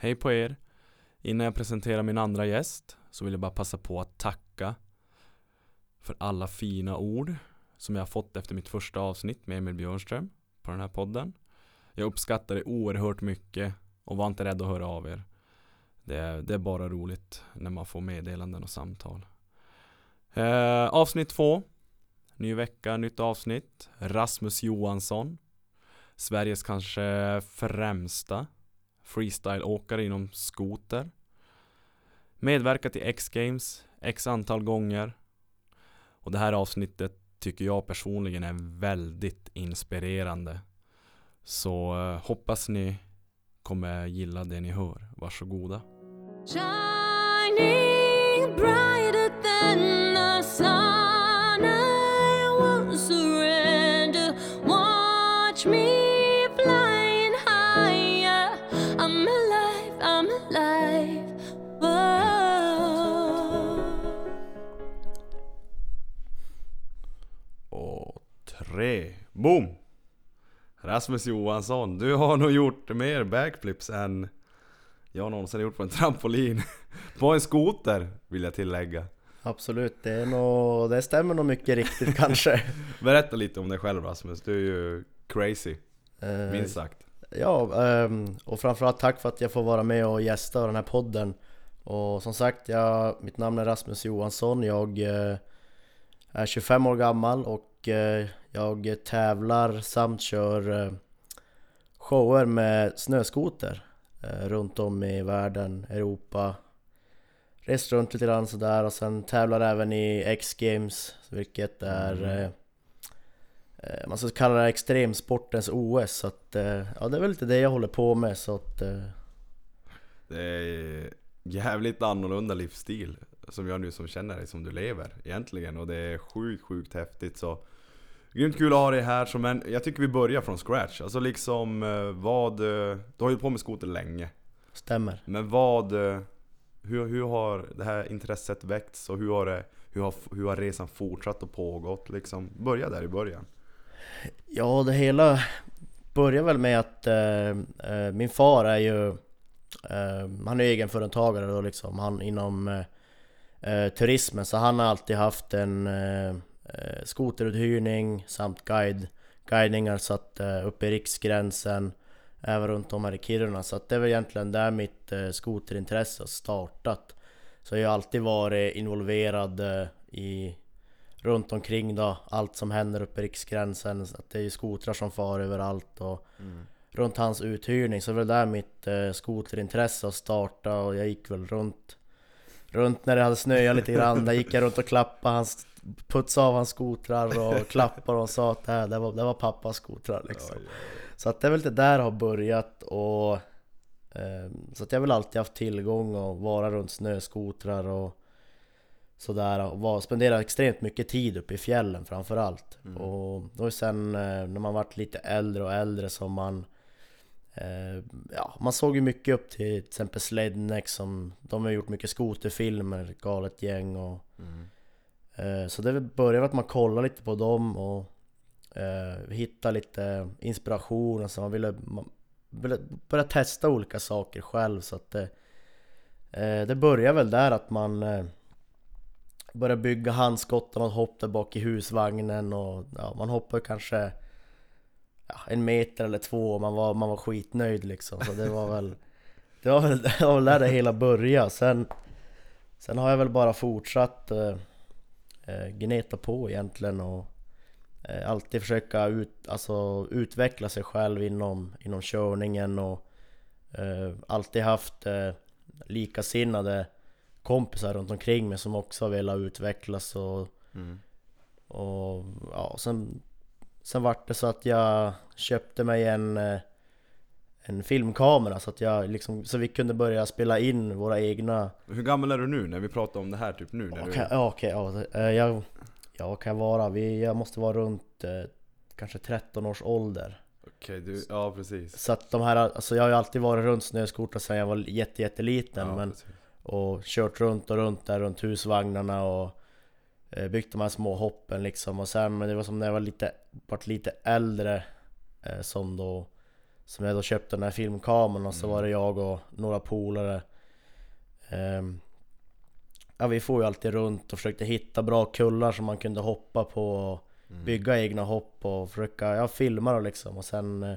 Hej på er! Innan jag presenterar min andra gäst så vill jag bara passa på att tacka för alla fina ord som jag har fått efter mitt första avsnitt med Emil Björnström på den här podden. Jag uppskattar det oerhört mycket och var inte rädd att höra av er. Det är, det är bara roligt när man får meddelanden och samtal. Eh, avsnitt två. Ny vecka, nytt avsnitt. Rasmus Johansson. Sveriges kanske främsta freestyleåkare inom skoter. Medverkat i X-Games X antal gånger. Och det här avsnittet tycker jag personligen är väldigt inspirerande. Så eh, hoppas ni kommer gilla det ni hör. Varsågoda. Shining brighter tre, boom! Rasmus Johansson, du har nog gjort mer backflips än jag någonsin gjort på en trampolin. på en skoter, vill jag tillägga. Absolut, det, är nog, det stämmer nog mycket riktigt kanske. Berätta lite om dig själv Rasmus, du är ju crazy, Eh, minst sagt. Ja, ehm, och framförallt tack för att jag får vara med och gästa den här podden. Och som sagt, jag, mitt namn är Rasmus Johansson. Jag eh, är 25 år gammal och eh, jag tävlar samt kör eh, shower med snöskoter eh, runt om i världen, Europa. Rest runt lite grann sådär och sen tävlar även i X-Games, vilket är Mm. eh, man ska kalla det extremsportens OS. Så att, ja, det är väl lite det jag håller på med. Så att, Det är jävligt annorlunda livsstil som jag nu som känner dig som du lever egentligen och det är sjukt sjukt häftigt så Grymt kul att ha dig här men jag tycker vi börjar från scratch Alltså liksom eh, vad eh, Du har ju på med skoter länge stämmer. Men vad eh, hur, hur har det här intresset väckts och hur har, det, hur, har, hur har resan fortsatt och pågått liksom? Börja där i början Ja, det hela börjar väl med att eh, min far är ju eh, Han är egenföretagare då liksom, han inom eh, turismen så han har alltid haft en eh, skoteruthyrning samt guide, guidningar så att eh, uppe i riksgränsen Även runt om här i Kiruna så att det är väl egentligen där mitt eh, skoterintresse har startat Så jag har alltid varit involverad eh, i runt omkring då, allt som händer uppe i riksgränsen. Att det är ju skotrar som far överallt och runt hans uthyrning. Så det var där mitt eh, skoterintresse har startat och jag gick väl runt Runt när det hade snöat lite grann, där gick jag runt och klappade hans Putsade av hans skotrar och klappade och sa att det, här, det, var, det var pappas skotrar liksom. Så att det är väl det där har börjat och eh, Så att jag har väl alltid haft tillgång och vara runt snöskotrar och Sådär och var, spendera extremt mycket tid uppe i fjällen framförallt. Och då sen eh, när man varit lite äldre och äldre som man eh, Ja, man såg ju mycket upp till till exempel Sledneck som De har gjort mycket skoterfilmer, galet gäng och eh, Eh, så det började med att man kollade lite på dem och eh, lite inspiration och så. Man ville, man ville börja testa olika saker själv så att det eh, Det började väl där att man eh, Började bygga handskotten och hopp där bak i husvagnen och ja, man hoppade kanske ja, en meter eller två. Och man var, man var skitnöjd liksom. Så det var väl Det var väl, det var väl där det hela började. Sen Sen har jag väl bara fortsatt eh, gneta på egentligen och eh, alltid försöka ut, alltså, utveckla sig själv inom, inom körningen och eh, alltid haft eh, likasinnade kompisar runt omkring mig som också har velat utvecklas och, och ja, sen, sen vart det så att jag köpte mig en eh, en filmkamera så att jag liksom, så vi kunde börja spela in våra egna Hur gammal är du nu när vi pratar om det här typ nu? När Okej, du... okej, ja, eh, jag, ja, vad kan jag vara? Vi, jag måste vara runt eh, kanske 13 års ålder Okej, du, ja precis Så att de här, alltså jag har ju alltid varit runt snöskotrar sedan jag var jätte, jätteliten ja, men, precis. Och kört runt och runt där runt husvagnarna och eh, Byggt de här små hoppen liksom och sen men det var som när jag var lite, vart lite äldre eh, Som då Som jag då köpte den här filmkameran och så Mm. var det jag och några polare Ehm, Ja vi får ju alltid runt och försökte hitta bra kullar som man kunde hoppa på och Mm. bygga egna hopp och försöka, ja filma då liksom och sen eh,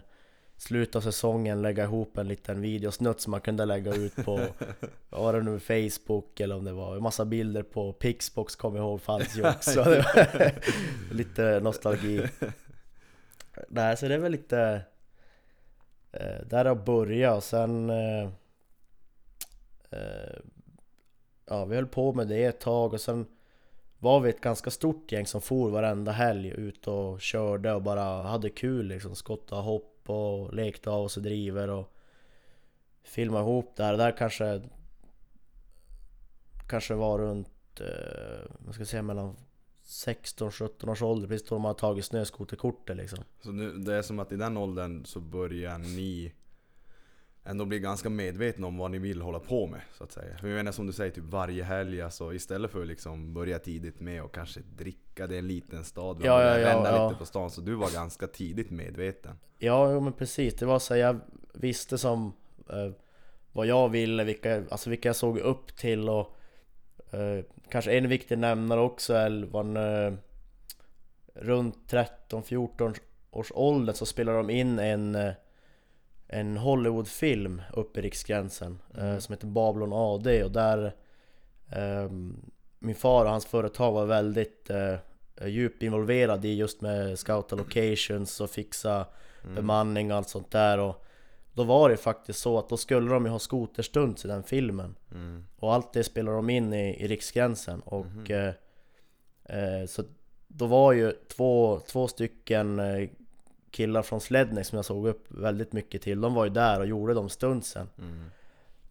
Slutet av säsongen lägga ihop en liten videosnutt som man kunde lägga ut på Vad var det nu, Facebook eller om det var massa bilder på Pixbox kommer jag ihåg fanns ju också Lite nostalgi Nej så det är väl lite eh, Där har börjat och sen eh, eh, Ja vi höll på med det ett tag och sen var vi ett ganska stort gäng som for varenda helg ut och körde och bara hade kul liksom Skottade hopp och lekte av oss och driver och Filmade ihop det här, där kanske Kanske var runt, eh, vad ska jag säga mellan 16-17 års ålder, precis då de hade tagit snöskoterkortet liksom Så nu, det är som att i den åldern så börjar ni ändå bli ganska medvetna om vad ni vill hålla på med så att säga. För jag menar som du säger, typ varje helg alltså istället för att liksom börja tidigt med och kanske dricka, det är en liten stad, man Ja, ja, ja, ja. lite på stan. Så du var ganska tidigt medveten. Ja, men precis. Det var så jag visste som eh, vad jag ville, vilka, alltså vilka jag såg upp till och eh, kanske en viktig nämnare också är var en, eh, runt 13-14 års ålder så spelade de in en eh, en Hollywoodfilm uppe i Riksgränsen eh, som heter Babylon AD och där min far och hans företag var väldigt djupt involverad i just med scouta locations och fixa bemanning och allt sånt där. Och Då var det faktiskt så att då skulle de ju ha skoterstunts i den filmen. Mm. Och allt det spelade de in i, i Riksgränsen. Och eh, eh, Så då var ju två, två stycken eh, killar från Slednex som jag såg upp väldigt mycket till. De var ju där och gjorde de stuntsen. Mm.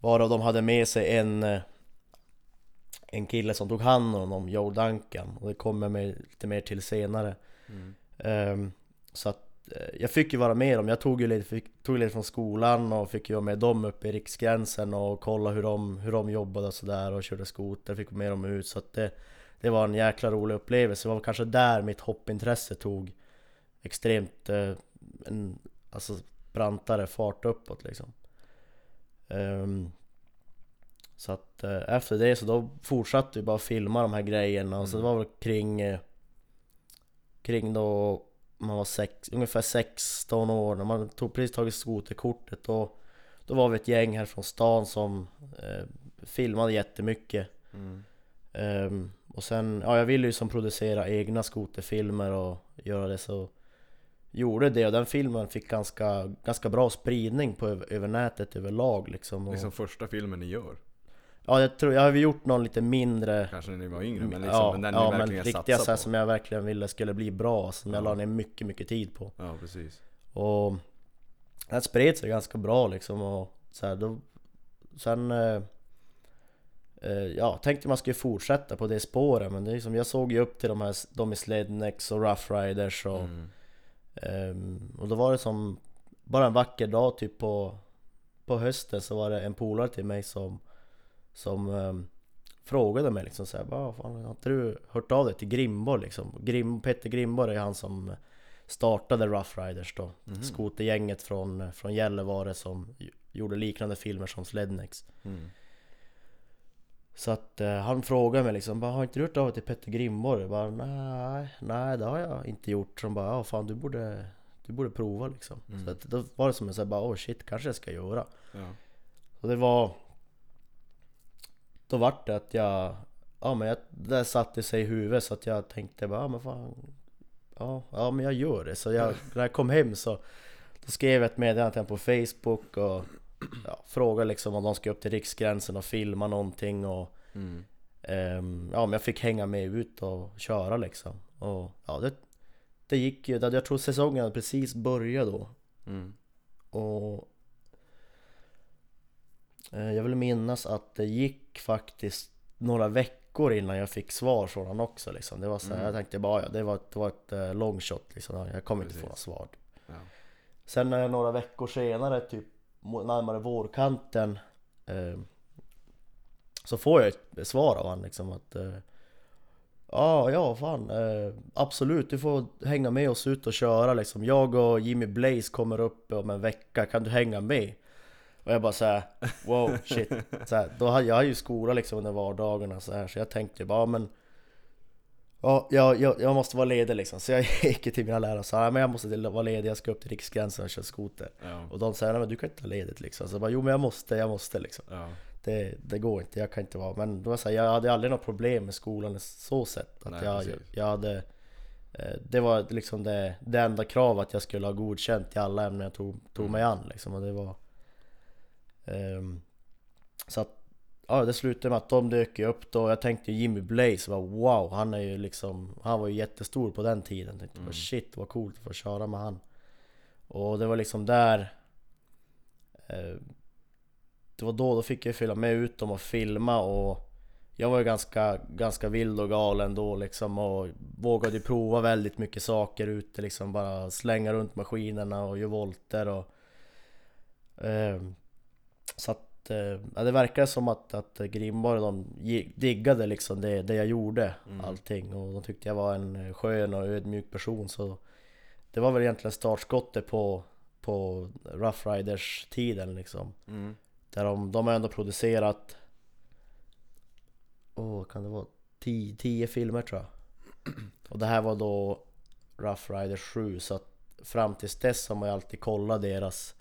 Varav de hade med sig en eh, En kille som tog hand om dem, Joe Duncan. Och det kommer jag med lite mer till senare. Mm. Ehm, Så att jag fick ju vara med dem, jag tog ju lite, fick, tog lite från skolan och fick ju vara med dem uppe i Riksgränsen och kolla hur de, hur de jobbade och sådär och körde skoter, fick med dem ut. Så att det, det var en jäkla rolig upplevelse, det var kanske där mitt hoppintresse tog extremt, eh, en, alltså brantare fart uppåt liksom. Ehm, Så att eh, efter det så då fortsatte vi bara filma de här grejerna. Och så det var väl kring eh, Kring då man var sex, ungefär 16 år, när man tog, precis tagit skoterkortet och Då var vi ett gäng här från stan som eh, filmade jättemycket Mm. Ehm, Och sen, ja jag ville ju som producera egna skoterfilmer och göra det så Gjorde det och den filmen fick ganska, ganska bra spridning på, över, över nätet överlag liksom och, Liksom första filmen ni gör. Ja jag tror, jag har ju gjort någon lite mindre Kanske när ni var yngre men liksom Ja, men den ja ni men verkligen riktiga så här, på. som jag verkligen ville skulle bli bra, som jag Ja. la ner mycket, mycket tid på Ja precis. Och den spred sig ganska bra liksom och så här, då Sen eh, eh, Ja, tänkte man skulle fortsätta på det spåret men det är liksom, jag såg ju upp till de här De i Slednex och Rough Riders och Mm. ehm, Och då var det som Bara en vacker dag typ på På hösten så var det en polare till mig som Som ehm, Frågade mig liksom såhär bara fan har inte du hört av dig till Grimborg liksom? Grim, Petter Grimborg är han som Startade Rough Riders då Mhm. Skotergänget från, från Gällivare som gjorde liknande filmer som Slednex Mm. Så att eh, han frågade mig liksom bara, Har inte du hört av dig till Petter Grimborg? Jag bara nej, nej det har jag inte gjort Så de bara, ja fan du borde Du borde prova liksom Mm. Så att då var det som en såhär bara, oh shit kanske jag ska göra Ja. Och det var Då vart det att jag Ja men jag, det satte sig i huvudet så att jag tänkte bara, ja men fan. Ja, ja men jag gör det. Så jag, när jag kom hem så Då skrev jag ett meddelande på Facebook och ja, Frågade liksom om de ska upp till Riksgränsen och filma någonting och Mm. ehm, Ja men jag fick hänga med ut och köra liksom. Och ja det Det gick ju, jag tror säsongen hade precis börjat då. Mm. och jag vill minnas att det gick faktiskt några veckor innan jag fick svar från honom också liksom. Det var så här, Mm. jag tänkte bara ja, det var, det var ett eh, long shot liksom. Jag kommer inte få några Precis. svar. Ja. Sen eh, några veckor senare, typ närmare vårkanten eh, Så får jag ett svar av honom liksom att eh, Ja, ja fan. Eh, absolut, du får hänga med oss ut och köra liksom. Jag och Jimmy Blaze kommer upp om en vecka, kan du hänga med? Och jag bara såhär, wow shit. Så här, då hade jag ju skola liksom under vardagarna så här, så jag tänkte bara, men Ja, jag, jag, jag måste vara ledig liksom, så jag gick till mina lärare och sa men jag måste vara ledig, jag ska upp till Riksgränsen och köra skoter Ja. Och de sa men du kan inte ha ledigt liksom, så jag bara jo men jag måste, jag måste liksom Ja. det, det går inte, jag kan inte vara Men då var jag, så här, jag hade aldrig något problem med skolan så sätt att Nej, jag, precis. jag hade eh, Det var liksom det, det enda kravet att jag skulle ha godkänt i alla ämnen jag tog, tog Mm. mig an liksom och det var Så att Ja det slutade med att de dök ju upp då, jag tänkte Jimmy Blaze var wow, han är ju liksom Han var ju jättestor på den tiden, tänkte Mm. shit vad coolt att få köra med han. Och det var liksom där eh, Det var då, då fick jag följa med ut dem och filma och Jag var ju ganska, ganska vild och galen då liksom och Vågade ju prova väldigt mycket saker ute liksom bara slänga runt maskinerna och göra volter och ehm, Så att eh, ja, det verkar som att, att Grimborg och de diggade liksom det, det jag gjorde Mm. allting. Och de tyckte jag var en skön och ödmjuk person. Så Det var väl egentligen startskottet på, på Rough Riders tiden liksom. Mm. Där de, de har ändå producerat Åh, kan det vara? 10 10 filmer tror jag. Och det här var då Rough Riders 7 så att fram tills dess har man ju alltid kollat deras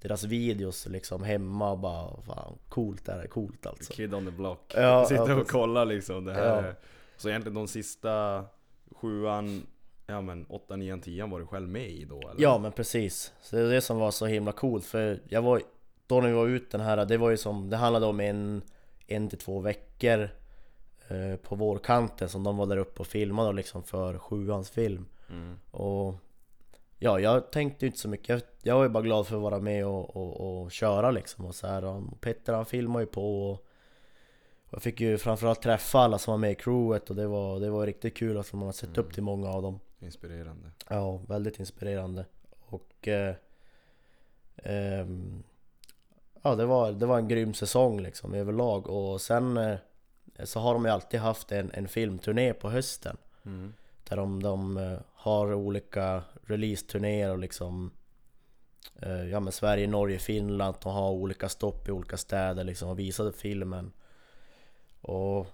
Deras videos liksom hemma och bara fan coolt det här är coolt alltså Kid on the block. Ja, Sitter ja, och kollar liksom det här. Ja. Så egentligen de sista sjuan, ja men åtta, nian, tian var du själv med i då eller? Ja men precis, så det är det som var så himla coolt för jag var Då när vi var ute den här, det var ju som, det handlade om en En till två veckor eh, På vårkanten som de var där uppe och filmade liksom för sjuans film Mm. Och Ja, jag tänkte inte så mycket. Jag, jag var ju bara glad för att vara med och, och, och köra liksom och så här. Och Petter han filmade ju på och, jag fick ju framförallt träffa alla som var med i crewet och det var, det var riktigt kul att man har sett upp till många av dem. Inspirerande. Ja, väldigt inspirerande. Och eh, ehm, Ja, det var, det var en grym säsong liksom överlag och sen eh, Så har de ju alltid haft en, en filmturné på hösten Mm. där de, de eh, har olika releaseturnéer och liksom eh, Ja men Sverige, Norge, Finland, och ha olika stopp i olika städer liksom och visade filmen. Och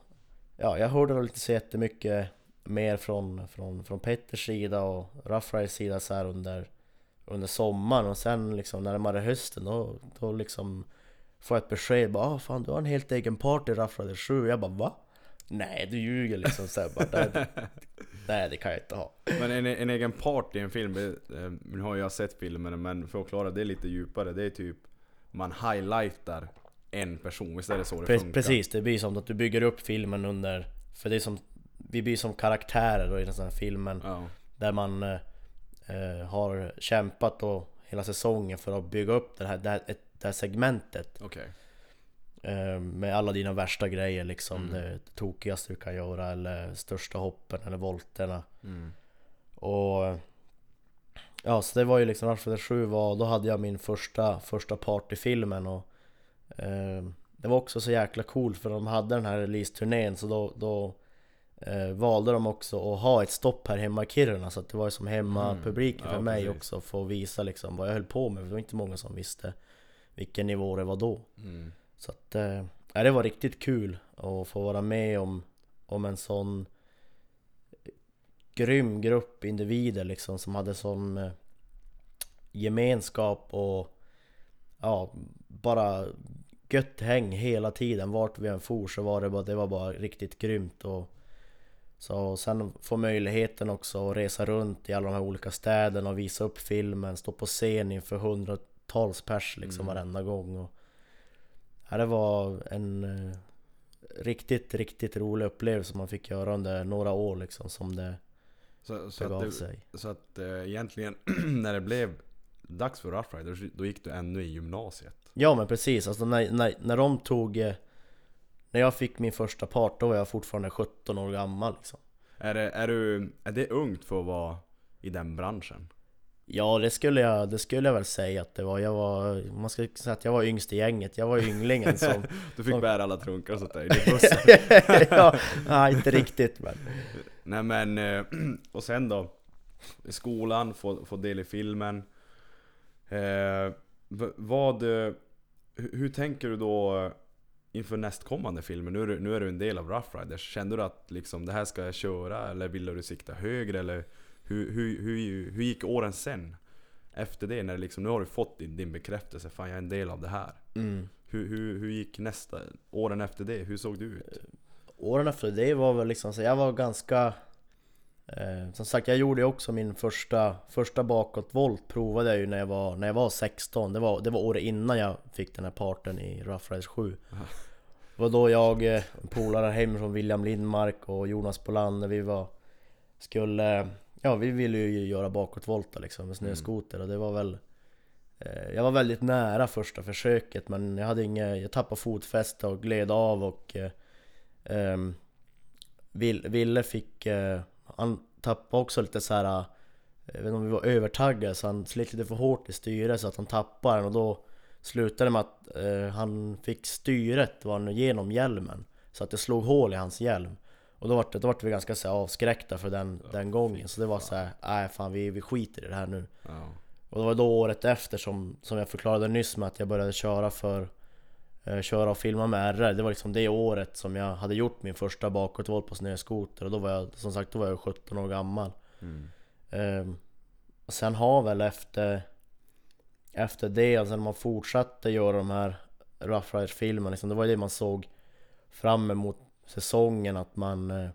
Ja, jag hörde väl inte så jättemycket mer från, från, från Petters sida och Raffrays sida så här under Under sommaren. Och sen liksom närmare hösten då, då liksom Får jag ett besked. Bara ah, fan du har en helt egen party Rough 7 Jag bara va? Nej du ljuger liksom så här, bara, nej, nej det kan jag inte ha Men en, en egen part i en film, det, eh, nu har jag sett filmen men för att klara det lite djupare, det är typ Man highlightar en person, visst är det så det Pre- funkar? Precis, det blir som att du bygger upp filmen under För det är som Vi blir som karaktärer då i den här filmen Ja. Där man eh, eh, har kämpat då hela säsongen för att bygga upp det här, det här, det här segmentet Okej. Eh, Med alla dina värsta grejer liksom Mm. Det tokigaste du kan göra eller största hoppen eller volterna Mm. Och Ja så det var ju liksom Rush 7 var, då hade jag min första, första partyfilmen och eh, Det var också så jäkla coolt för de hade den här release-turnén så då, då eh, valde de också att ha ett stopp här hemma i Kiruna så att det var ju som hemmapubliken Mm. Ja, för mig precis. också för att visa liksom vad jag höll på med, för det var inte många som visste vilken nivå det var då Mm. Så att, eh, ja, det var riktigt kul att få vara med om, om en sån grym grupp individer liksom som hade sån eh, gemenskap och ja, bara gött häng hela tiden. Vart vi än for så var det bara, det var bara riktigt grymt och så sen få möjligheten också att resa runt i alla de här olika städerna och visa upp filmen, stå på scen inför hundratals pers liksom Mm. varenda gång och ja, det var en eh, riktigt, riktigt rolig upplevelse man fick göra under några år liksom som det Så, så, begav att sig. så att eh, egentligen när det blev dags för Rough Riders, då gick du ännu i gymnasiet? Ja men precis, alltså när, när, när de tog eh, När jag fick min första part då var jag fortfarande 17 år gammal liksom Är det, är, du, är det ungt för att vara i den branschen? Ja det skulle jag, det skulle jag väl säga att det var. Jag var, man ska säga att jag var yngst i gänget. Jag var ynglingen som... Du fick som- bära alla trunkar och sånt där i din buss ja, nej inte riktigt men. Nej men, eh, och sen då? I skolan, få, få del i filmen eh, Vad, hur, tänker du då inför nästkommande filmer? Nu är, du, nu är du en del av Rough Riders Kände du att liksom, det här ska jag köra? Eller ville du sikta högre? Eller hur, hur, hur, hur gick åren sen? Efter det, när liksom, nu har du fått din, din bekräftelse, fan jag är en del av det här Mm. hur, hur, hur gick nästa, åren efter det? Hur såg du ut? Åren efter det var väl liksom så jag var ganska eh, Som sagt jag gjorde också min första Första bakåtvolt provade jag ju när jag var, när jag var 16 det var, det var året innan jag fick den här parten i Rough Riders 7 Det var då jag, eh, polare hemifrån William Lindmark och Jonas Bolander vi var Skulle Ja vi ville ju göra bakåtvolta liksom med snöskoter och det var väl eh, Jag var väldigt nära första försöket men jag hade inget, jag tappade fotfäste och gled av och eh, Ehm, Vil- Ville fick, eh, han tappade också lite så här. eh, Jag vet inte om vi var övertaggade så han slet lite för hårt i styret så att han tappade den och då slutade det med att han fick styret var genom hjälmen Så att det slog hål i hans hjälm Och då vart, det, då vart vi ganska så här, avskräckta för den, den gången. Så det var så här, nej fan vi, vi skiter i det här nu. Ja. och det var då året efter som, som jag förklarade nyss med att jag började köra för eh, Köra och filma med RR, det var liksom det året som jag hade gjort min första bakåtvolt på snöskoter. Och då var jag som sagt då var jag 17 år gammal. Mm. Ehm, och sen har väl efter Efter det, alltså när man fortsatte göra de här Rough Riders filmerna liksom, det var ju det man såg Fram emot säsongen att man eh,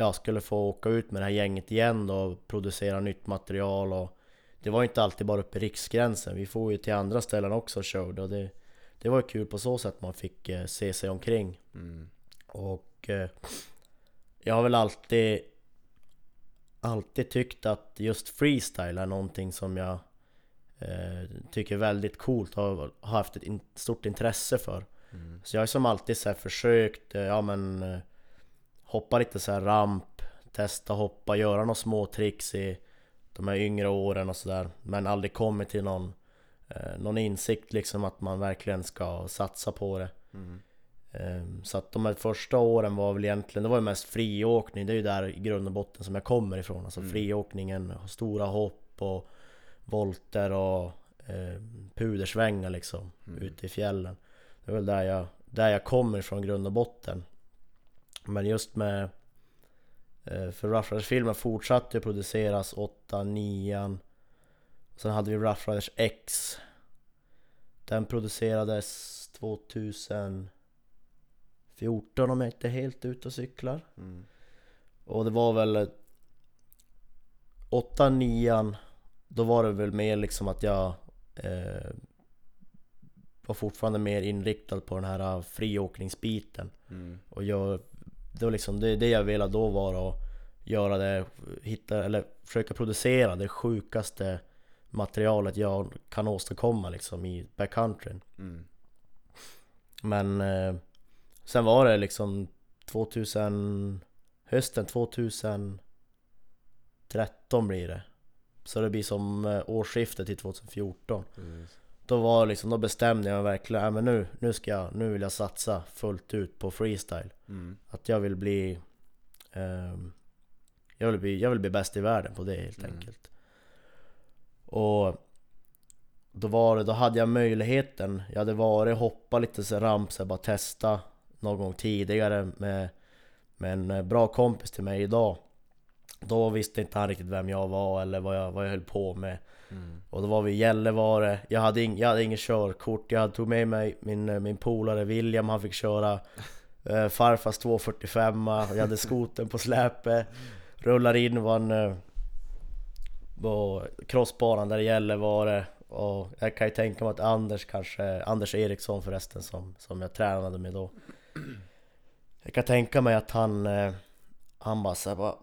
Ja, skulle få åka ut med det här gänget igen då och producera nytt material och Det var ju inte alltid bara uppe i riksgränsen, vi får ju till andra ställen också och körde och det Det var kul på så sätt man fick eh, se sig omkring. Mm. och eh, jag har väl alltid Alltid tyckt att just freestyle är någonting som jag eh, Tycker är väldigt coolt och har har haft ett in, stort intresse för Mm. Så jag har som alltid så försökt, eh, ja men eh, Hoppa lite så här ramp Testa hoppa, göra några små tricks i De här yngre åren och sådär Men aldrig kommit till någon eh, Någon insikt liksom att man verkligen ska satsa på det Mm. Ehm, Så att de här första åren var väl egentligen, det var ju mest friåkning, det är ju där i grund och botten som jag kommer ifrån Alltså Mm. friåkningen, stora hopp och volter och eh, pudersvängar liksom Mm. ute i fjällen Det är väl där jag, där jag kommer ifrån grund och botten. Men just med eh, För Rough Riders-filmen fortsatte ju produceras 8, 9 Sen hade vi Rough Riders X. Den producerades 2014 om jag inte är helt ute och cyklar. Mm. Och det var väl 8, 9 Då var det väl mer liksom att jag eh, Var fortfarande mer inriktad på den här eh, friåkningsbiten Mm. Och jag Det var liksom det, det jag ville då var att Göra det, hitta eller försöka producera det sjukaste Materialet jag kan åstadkomma liksom i backcountryn Mm. Men eh, Sen var det liksom 2000 Hösten 2013 blir det Så det blir som eh, årsskiftet till 2014 Precis. Då var liksom, då bestämde jag mig verkligen, men nu, nu ska jag, nu vill jag satsa fullt ut på freestyle Mm. Att jag vill bli ehm, jag, vill bli jag vill bli bäst i världen på det helt Mm. enkelt Och då var det, då hade jag möjligheten Jag hade varit hoppa lite så ramp så bara testa Någon gång tidigare med Med en eh, bra kompis till mig idag Då visste inte han riktigt vem jag var eller vad jag, vad jag höll på med. Mm. och då var vi i Gällivare, jag hade, ing, jag hade ingen körkort, jag tog med mig min, eh, min polare William, han fick köra eh, farfars 245 och jag hade skoten på släpet. Rullar in var en eh, på crossbanan där i Gällivare. Och jag kan ju tänka mig att Anders kanske, Anders Eriksson förresten som, som jag tränade med då. Jag kan tänka mig att han, eh, han bara såhär, vad,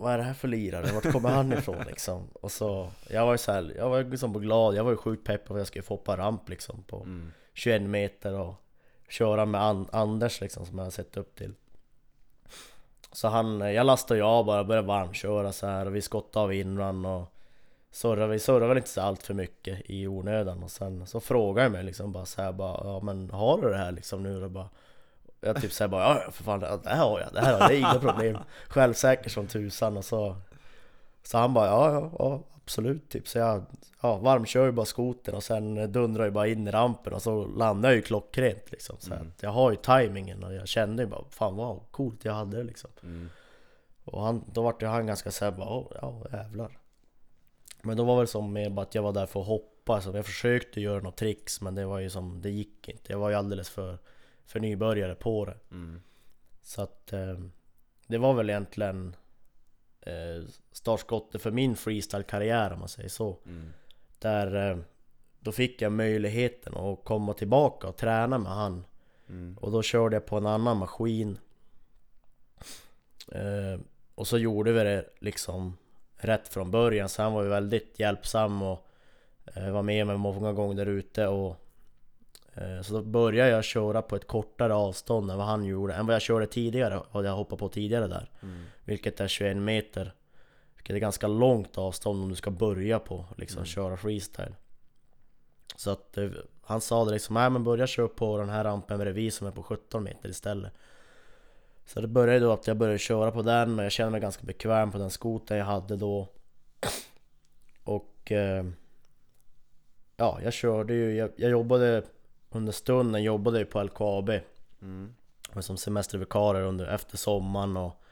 vad- är det här för lirare? Vart kommer han ifrån liksom? Och så, jag var ju såhär, jag var liksom glad, jag var ju sjukt pepp att jag skulle få hoppa ramp liksom på Mm. 21 meter och köra med An- Anders liksom som jag har sett upp till Så han, jag lastade ju av bara, började varmköra så här och vi skottade av inrun och surrade vi surrade väl inte så allt för mycket i onödan och sen så frågade jag mig liksom bara så här bara Ja men har du det här liksom nu? Och bara, jag typ såhär bara ja för fan det här har jag, det här har jag, det är inga problem. Självsäker som tusan och så Så han bara ja ja, ja absolut. Typ så jag ja, varmkör ju bara skotern och sen dundrar jag bara in i rampen och så landar jag ju klockrent liksom. Så Mm. att jag har ju tajmingen och jag kände ju bara fan vad coolt jag hade det liksom. Mm. och han, då vart ju han ganska såhär bara "Åh, ja jävlar. Men då var det som mer bara att jag var där för att hoppa så jag försökte göra något tricks men det var ju som, det gick inte. Jag var ju alldeles för, för nybörjare på det Mm. Så att eh, det var väl egentligen eh, startskottet för min freestyle-karriär om man säger så Mm. Där eh, då fick jag möjligheten att komma tillbaka och träna med han Mm. och då körde jag på en annan maskin eh, Och så gjorde vi det liksom rätt från början så han var ju väldigt hjälpsam och eh, var med mig många gånger där ute och Så då började jag köra på ett kortare avstånd än vad han gjorde, än vad jag körde tidigare och jag hoppade på tidigare där. Mm. Vilket är 21 meter. Vilket är ganska långt avstånd om du ska börja på liksom Mm. köra freestyle. Så att eh, han sa det liksom, nej men börja köra på den här rampen bredvid som är på 17 meter istället. Så det började då att jag började köra på den och jag kände mig ganska bekväm på den skoten jag hade då. Och eh, Ja, jag körde ju, jag, jag jobbade under stunden jobbade jag på LKAB Mm. och som semestervikarie under, efter sommaren och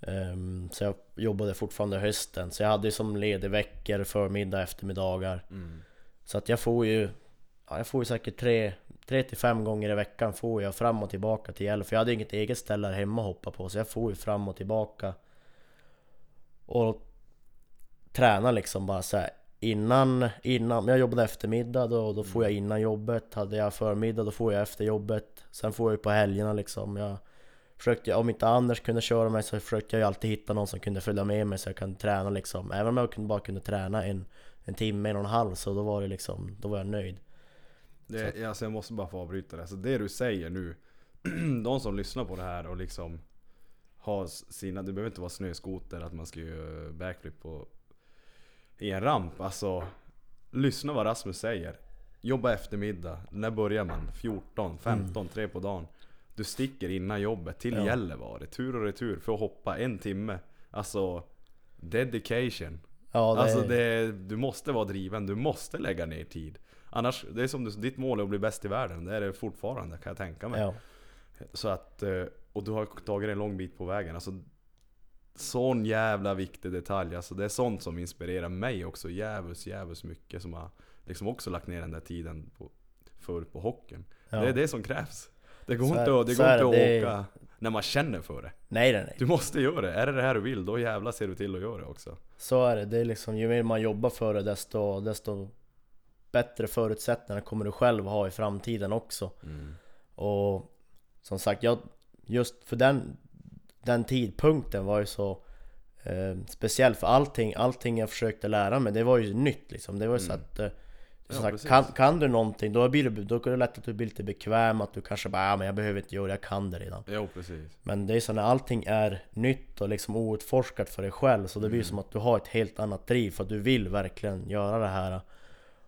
ehm, Så jag jobbade fortfarande hösten. Så jag hade ju som ledig veckor, förmiddag, eftermiddagar. Mm. Så att jag får ju ja, Jag får ju säkert tre, tre till fem gånger i veckan får jag fram och tillbaka till Gällö För jag hade inget eget ställe här hemma att hoppa på Så jag får ju fram och tillbaka. Och träna liksom bara så här Innan, innan, jag jobbade eftermiddag då, då får jag innan jobbet. Hade jag förmiddag då får jag efter jobbet. Sen får jag ju på helgerna liksom. Jag försökte, Om inte Anders kunde köra mig så försökte jag ju alltid hitta någon som kunde följa med mig så jag kunde träna liksom. Även om jag bara kunde träna en, en timme, en och en halv så då var det liksom, då var jag nöjd. Det, alltså jag måste bara få avbryta det. Alltså det du säger nu. de som lyssnar på det här och liksom har sina, det behöver inte vara snöskoter att man ska göra backflip på i en ramp. Alltså lyssna vad Rasmus säger. Jobba eftermiddag. När börjar man? 14, 15, 3 på dagen. Du sticker innan jobbet till Ja. Gällivare. Tur och retur för att hoppa en timme. Alltså dedication. Ja det, Alltså det, du måste vara driven, du måste lägga ner tid. Annars, det är som du, ditt mål är att bli bäst i världen. Det är det fortfarande kan jag tänka mig. ja, Så att, eh, och du har tagit en lång bit på vägen. Alltså, sån jävla viktig detalj. Alltså det är sånt som inspirerar mig också jävus, jävus mycket. Som har liksom också lagt ner den där tiden på, för på hockeyn. ja. Det är det som krävs. Det går Så inte att, det går inte att det. Det- åka när man känner för det. Nej nej nej Du måste göra det. Är det det här du vill, då jävlar ser du till att göra det också. Så är det, det är liksom ju mer man jobbar för det desto, desto bättre förutsättningar kommer du själv ha i framtiden också Och som sagt, jag, just för den, den tidpunkten var ju så eh, speciell för allting, allting jag försökte lära mig, det var ju nytt liksom Det var ju så Mm. att eh, Ja, sagt, precis. kan, kan du någonting, då blir det, då är det lätt att du blir lite bekväm, att du kanske bara ja, men jag behöver inte göra det, jag kan det redan Jo precis. Men det är så när allting är nytt och liksom outforskat för dig själv Så det blir som att du har ett helt annat driv för att du vill verkligen göra det här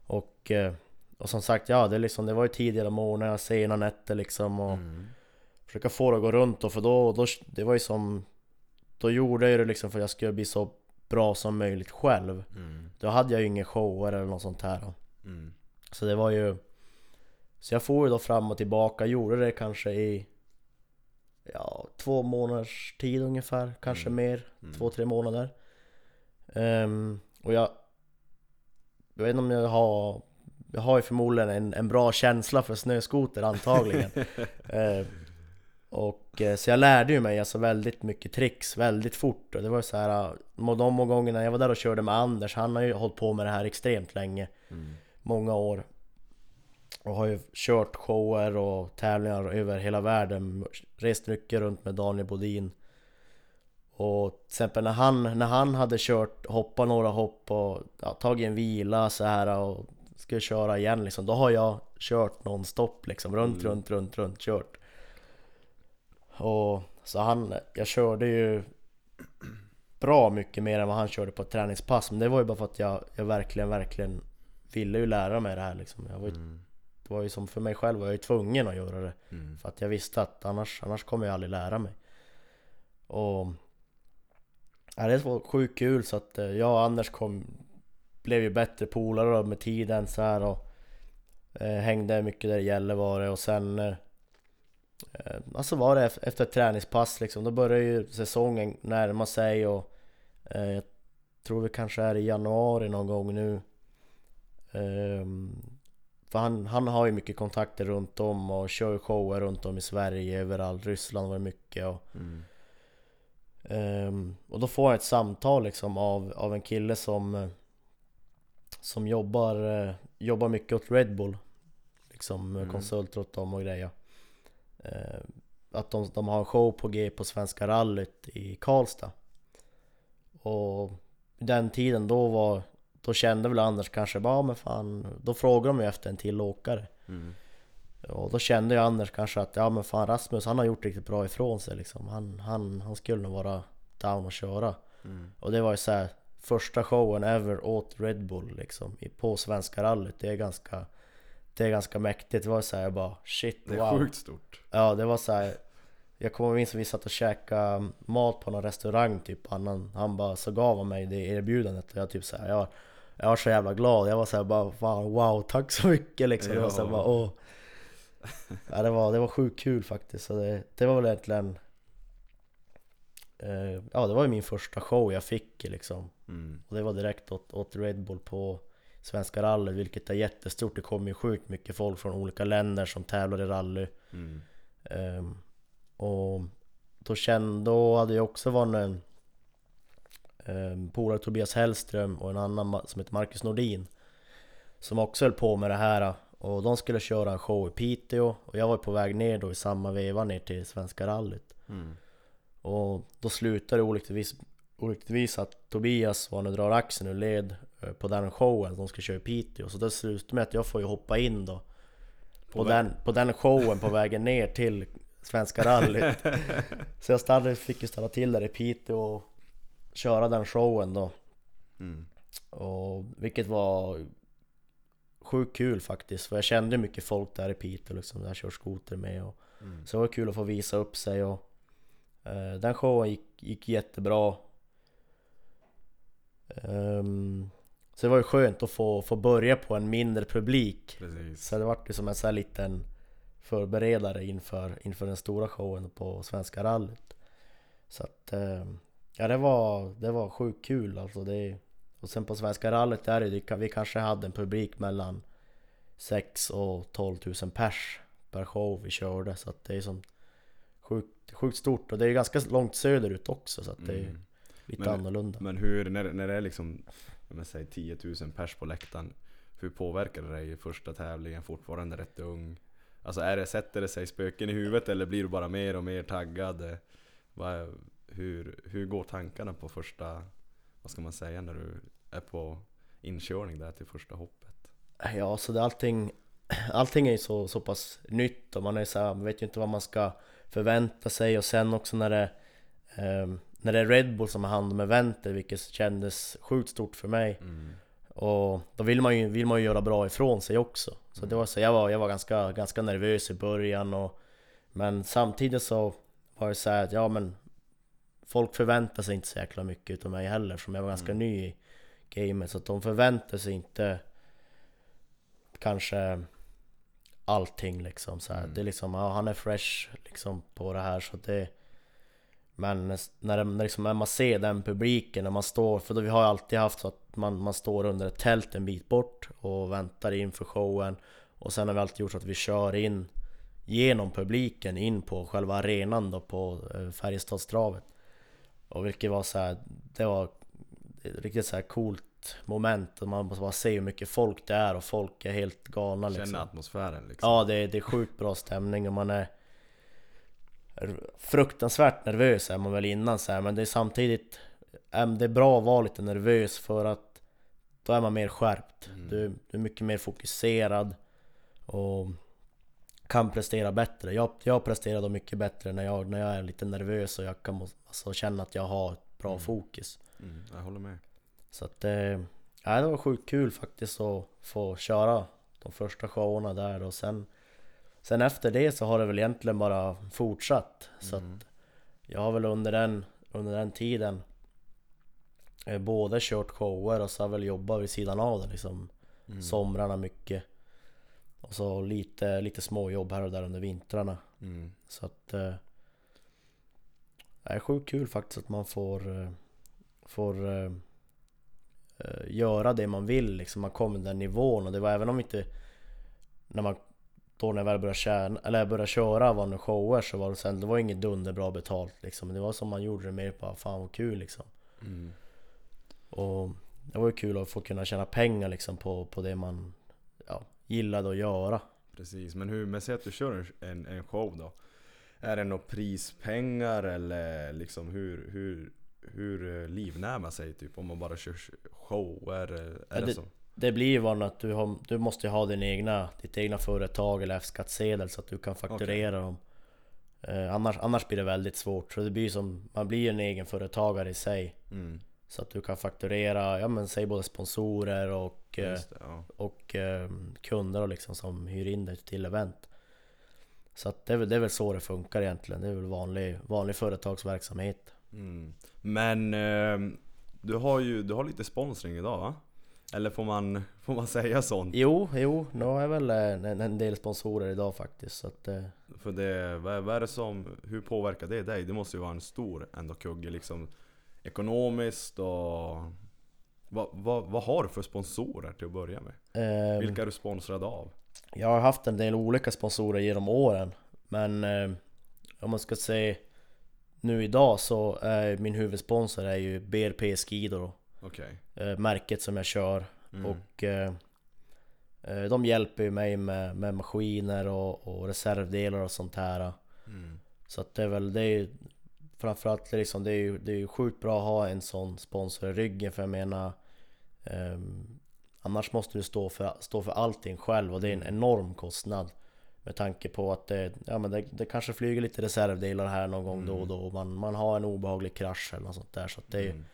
Och, eh, och som sagt, ja det, liksom, det var ju tidigare morgnar, sena nätter liksom och Mm. Försöka få det att gå runt och för då, då det var ju som Då gjorde jag det liksom för att jag skulle bli så bra som möjligt själv Mm. Då hade jag ju ingen shower eller något sånt här Mm. Så det var ju Så jag får ju då fram och tillbaka, gjorde det kanske i Ja, två månaders tid ungefär, kanske Mm. mer, Mm. två, tre månader Ehm, Och jag Jag vet inte om jag har Jag har ju förmodligen en, en bra känsla för snöskoter antagligen Ehm, Och eh, så jag lärde ju mig alltså väldigt mycket tricks väldigt fort. Och det var ju så här må- De gångerna jag var där och körde med Anders, han har ju hållit på med det här extremt länge. Mm. många år. Och har ju kört shower och tävlingar över hela världen. Rest mycket runt med Daniel Bodin. Och till exempel när han, när han hade kört, hoppat några hopp och ja, tagit en vila så här och skulle köra igen liksom Då har jag kört nonstop liksom, runt, Mm. runt, runt, runt, kört Och så han, jag körde ju bra mycket mer än vad han körde på ett träningspass Men det var ju bara för att jag, jag verkligen, verkligen ville ju lära mig det här liksom jag var ju, Mm. Det var ju som för mig själv var jag ju tvungen att göra det Mm. För att jag visste att annars, annars kommer jag aldrig lära mig Och ja, Det var sjukt kul så att eh, jag och Anders kom Blev ju bättre polare med tiden så här och eh, Hängde mycket där i Gällivare och sen eh, Alltså var det ef- efter ett träningspass liksom Då började ju säsongen närma sig och eh, Jag tror vi kanske är i januari någon gång nu Ehm, för han, han har ju mycket kontakter runt om och kör shower runt om i Sverige, överallt. Ryssland var det mycket och, Mm. ehm, och då får jag ett samtal liksom av, av en kille som eh, Som jobbar, eh, jobbar mycket åt Red Bull Liksom Mm. konsult åt dem och grejer Att de, de har en show på G på Svenska rallyt i Karlstad. Och den tiden då var Då kände väl Anders kanske bara, "Ja, men fan. Då frågade de ju efter en till åkare. Mm. Och då kände jag Anders kanske att ja men fan Rasmus han har gjort riktigt bra ifrån sig liksom. Han, han, han skulle nog vara down och köra. Mm. Och det var ju så här Första showen ever åt Red Bull liksom På Svenska rallyt. Det är ganska Det är ganska mäktigt Det var så här, jag bara shit Det är wow sjukt stort. Ja det var så här. Jag kommer minns att vi satt och käkade mat på någon restaurang typ Han, han bara så gav han mig det erbjudandet och jag typ såhär jag, jag var så jävla glad Jag var såhär bara fan, wow tack så mycket liksom Det var så här, Ja. bara, åh. Ja det var, det var sjukt kul faktiskt så det, det var väl egentligen eh, Ja det var ju min första show jag fick liksom Mm. Och det var direkt åt, åt Red Bull på Svenska rally vilket är jättestort Det kommer ju sjukt mycket folk från olika länder som tävlar i rally Mm. Ehm, och då kände, då hade jag också varit en um, polare Tobias Hellström och en annan som heter Marcus Nordin Som också höll på med det här och de skulle köra en show i Piteå och jag var på väg ner då i samma veva ner till Svenska rallyt Mm. och då slutade det olyckligtvis, olyckligtvis att Tobias var nu drar axeln ur led på den showen de ska köra i Piteå. Så det slutade med att jag får ju hoppa in då. På, På den, på den showen på vägen ner till Svenska rallyt. Så jag stannade, fick ju stanna till där i Piteå och köra den showen då. Mm. och Vilket var sjukt kul faktiskt. För jag kände mycket folk där i Piteå liksom där jag kör skoter med och Mm. så det var kul att få visa upp sig och eh, Den showen gick, gick jättebra. Ehm, Så det var ju skönt att få, få börja på en mindre publik. Precis. Så det vart ju som en sån här liten förberedare inför, inför den stora showen på Svenska rallyt. Så att eh, Ja det var, det var sjukt kul alltså. Det Och sen på Svenska rallyt där det, vi kanske hade en publik mellan 6 och 12 000 pers per show vi körde. Så att det är som Sjukt, sjukt stort. Och det är ganska långt söderut också så att det är Mm. lite Men- annorlunda. Men hur, när, när det är liksom, men säg 10 000 pers på läktaren Hur påverkar det dig i första tävlingen, fortfarande rätt ung? Alltså är det, sätter det sig spöken i huvudet eller blir du bara mer och mer taggad? Vad, hur, hur går tankarna på första, vad ska man säga när du är på inkörning där till första hoppet? Ja, så det, allting, allting är ju så, så pass nytt och man är så här, man vet ju inte vad man ska förvänta sig och sen också när det um, när det är Red Bull som har hand om eventet, vilket kändes sjukt stort för mig Mm. Och då vill man ju, vill man ju göra bra ifrån sig också Så det var så, jag var, jag var ganska, ganska nervös i början och Men samtidigt så var det så att ja men Folk förväntar sig inte så jäkla mycket utav mig heller som jag var ganska Mm. ny i gamet Så att de förväntar sig inte Kanske Allting liksom så. Mm. Det är liksom, ja, han är fresh liksom på det här så det men när, när, liksom, när man ser den publiken, när man står, för då vi har alltid haft så att man, man står under ett tält en bit bort och väntar inför showen. Och sen har vi alltid gjort så att vi kör in genom publiken in på själva arenan då på eh, Färjestadstravet. Och vilket var så här, det var ett riktigt så här coolt moment. Man bara ser hur mycket folk det är och folk är helt galna liksom. Känna atmosfären liksom? Ja det är, det är sjukt bra stämning och man är Fruktansvärt nervös är man väl innan så här, men det är samtidigt Det är bra att vara lite nervös för att Då är man mer skärpt Mm. du, du är mycket mer fokuserad Och Kan prestera bättre Jag, jag presterar då mycket bättre när jag, när jag är lite nervös och jag kan alltså, känna att jag har bra Mm. fokus. Mm, jag håller med. Så att eh, ja, det var sjukt kul faktiskt att få köra de första showerna där och sen Sen efter det så har det väl egentligen bara fortsatt. Så Mm. att jag har väl under den, under den tiden eh, både kört shower och så har jag väl jobbat vid sidan av det liksom. Mm. Somrarna mycket. Och så lite, lite småjobb här och där under vintrarna. Mm. Så att... Eh, det är sjukt kul faktiskt att man får... Eh, får eh, göra det man vill liksom. Man kommer den nivån och det var även om inte... När man... Då när jag väl började tjäna, eller började köra vanliga shower så var det sen, det var inget dunderbra betalt liksom. Men det var som man gjorde det mer bara, fan vad kul liksom. Mm. Och det var ju kul att få kunna tjäna pengar liksom på, på det man ja, gillade att göra. Precis, men hur, men säg att du kör en, en, show då. Är det några prispengar eller liksom hur, hur, hur eh, livnär man sig typ om man bara kör shower? Är Ja, det, det- så? Det blir ju vanligt att du, har, du måste ha din egna, ditt egna företag eller F-skattsedel så att du kan fakturera dem. Eh, annars, annars blir det väldigt svårt. Så det blir som, man blir en egen företagare i sig. Mm, Så att du kan fakturera, ja men säg både sponsorer och, eh, det, ja. och eh, kunder och liksom som hyr in dig till event. Så att det, är väl, det är väl så det funkar egentligen. Det är väl vanlig, vanlig företagsverksamhet. Mm. Men eh, du har ju du har lite sponsring idag va? Eller får man, får man säga sånt? Jo, jo, nu har jag väl en, en del sponsorer idag faktiskt. Så att, eh, För det, vad, är- vad är det som, hur påverkar det dig? Det måste ju vara en stor ändå kugge liksom Ekonomiskt och vad, vad, vad har du för sponsorer till att börja med? eh, Vilka är du sponsrad av? Jag har haft en del olika sponsorer genom åren Men eh, om man ska säga Nu idag så är min huvudsponsor är ju BRP Skido Okej. Eh, Märket som jag kör. Mm. och eh, eh, De hjälper ju mig med, med maskiner och, och reservdelar och sånt här. Mm. Så att det är väl det är ju Framförallt liksom det är ju, det är ju sjukt bra att ha en sån sponsor i ryggen. För jag menar ehm, Annars måste du stå för, stå för allting själv. Och det är en enorm kostnad. Med tanke på att det, ja, men det, det kanske flyger lite reservdelar här någon gång då och då. Och man, man har en obehaglig krasch eller något sånt där. Så att det är, Mm.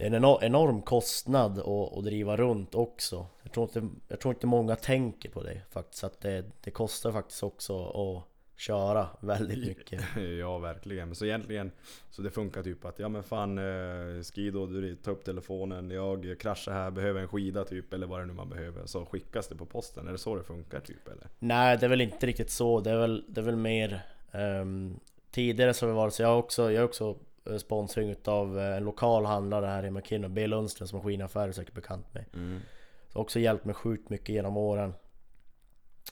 Det är en enorm, kostnad att, att driva runt också jag tror, inte, jag tror inte många tänker på det faktiskt att det, det kostar faktiskt också att köra väldigt mycket Ja verkligen, men så egentligen Så det funkar typ att ja men fan eh, Skido, du tar upp telefonen Jag kraschar här, behöver en skida typ Eller vad det nu man behöver Så skickas det på posten, är det så det funkar typ eller? Nej, det är väl inte riktigt så. Det är väl, det är väl mer... ehm, tidigare så har det varit så jag har också, jag är också sponsring utav eh, en lokal handlare här i McKinnon, B Lundströms maskinaffär är säkert bekant med. Mm. Så har också hjälpt mig sjukt mycket genom åren.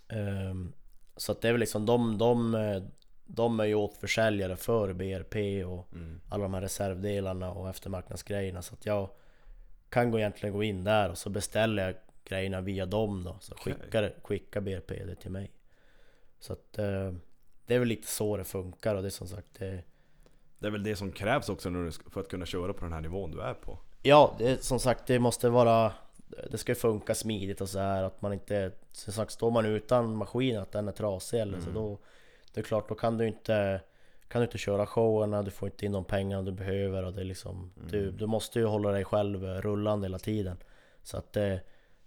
Ehm, så att det är väl liksom de, de, eh, de är ju återförsäljare för BRP och Mm. alla de här reservdelarna och eftermarknadsgrejerna så att jag kan gå egentligen gå in där och så beställer jag grejerna via dem då så Okej. skickar, skickar BRP det till mig Så att eh, det är väl lite så det funkar och det är som sagt det, Det är väl det som krävs också du, för att kunna köra på den här nivån du är på Ja, det som sagt det måste vara Det ska funka smidigt och så här att man inte Som sagt står man utan maskin att den är trasig eller så Mm. då Det är klart då kan du inte Kan du inte köra showerna, du får inte in de pengarna du behöver och det är liksom du, Mm. du måste ju hålla dig själv eh, rullande hela tiden Så att eh,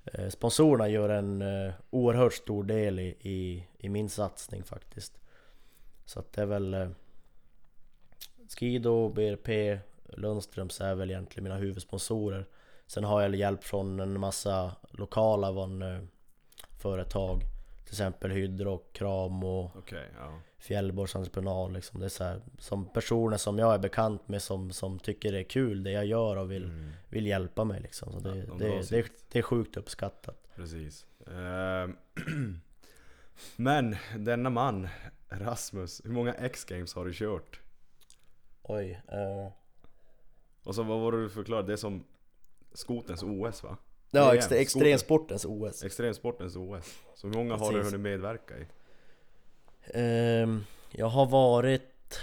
eh, Sponsorerna gör en oerhört stor del i, i, i min satsning faktiskt Så att det är väl Skido, BRP, Lundströms är väl egentligen mina huvudsponsorer Sen har jag hjälp från en massa lokala van, eh, företag Till exempel Hydro, Kram och Okej, ja Fjällborgs entreprenad liksom. Det är så här, som personer som jag är bekant med som, som tycker det är kul det jag gör och vill, mm. vill hjälpa mig liksom. Så det, Ja, de det, det, det är sjukt uppskattat Precis Ehm, Men denna man Rasmus, hur många X-games har du kört? Oj eh, Och så vad var det du förklarade? Det är som skotens OS va? Ja, extre, extremsportens OS Extremsportens OS Så hur många har du hunnit medverka i? Ehm, Jag har varit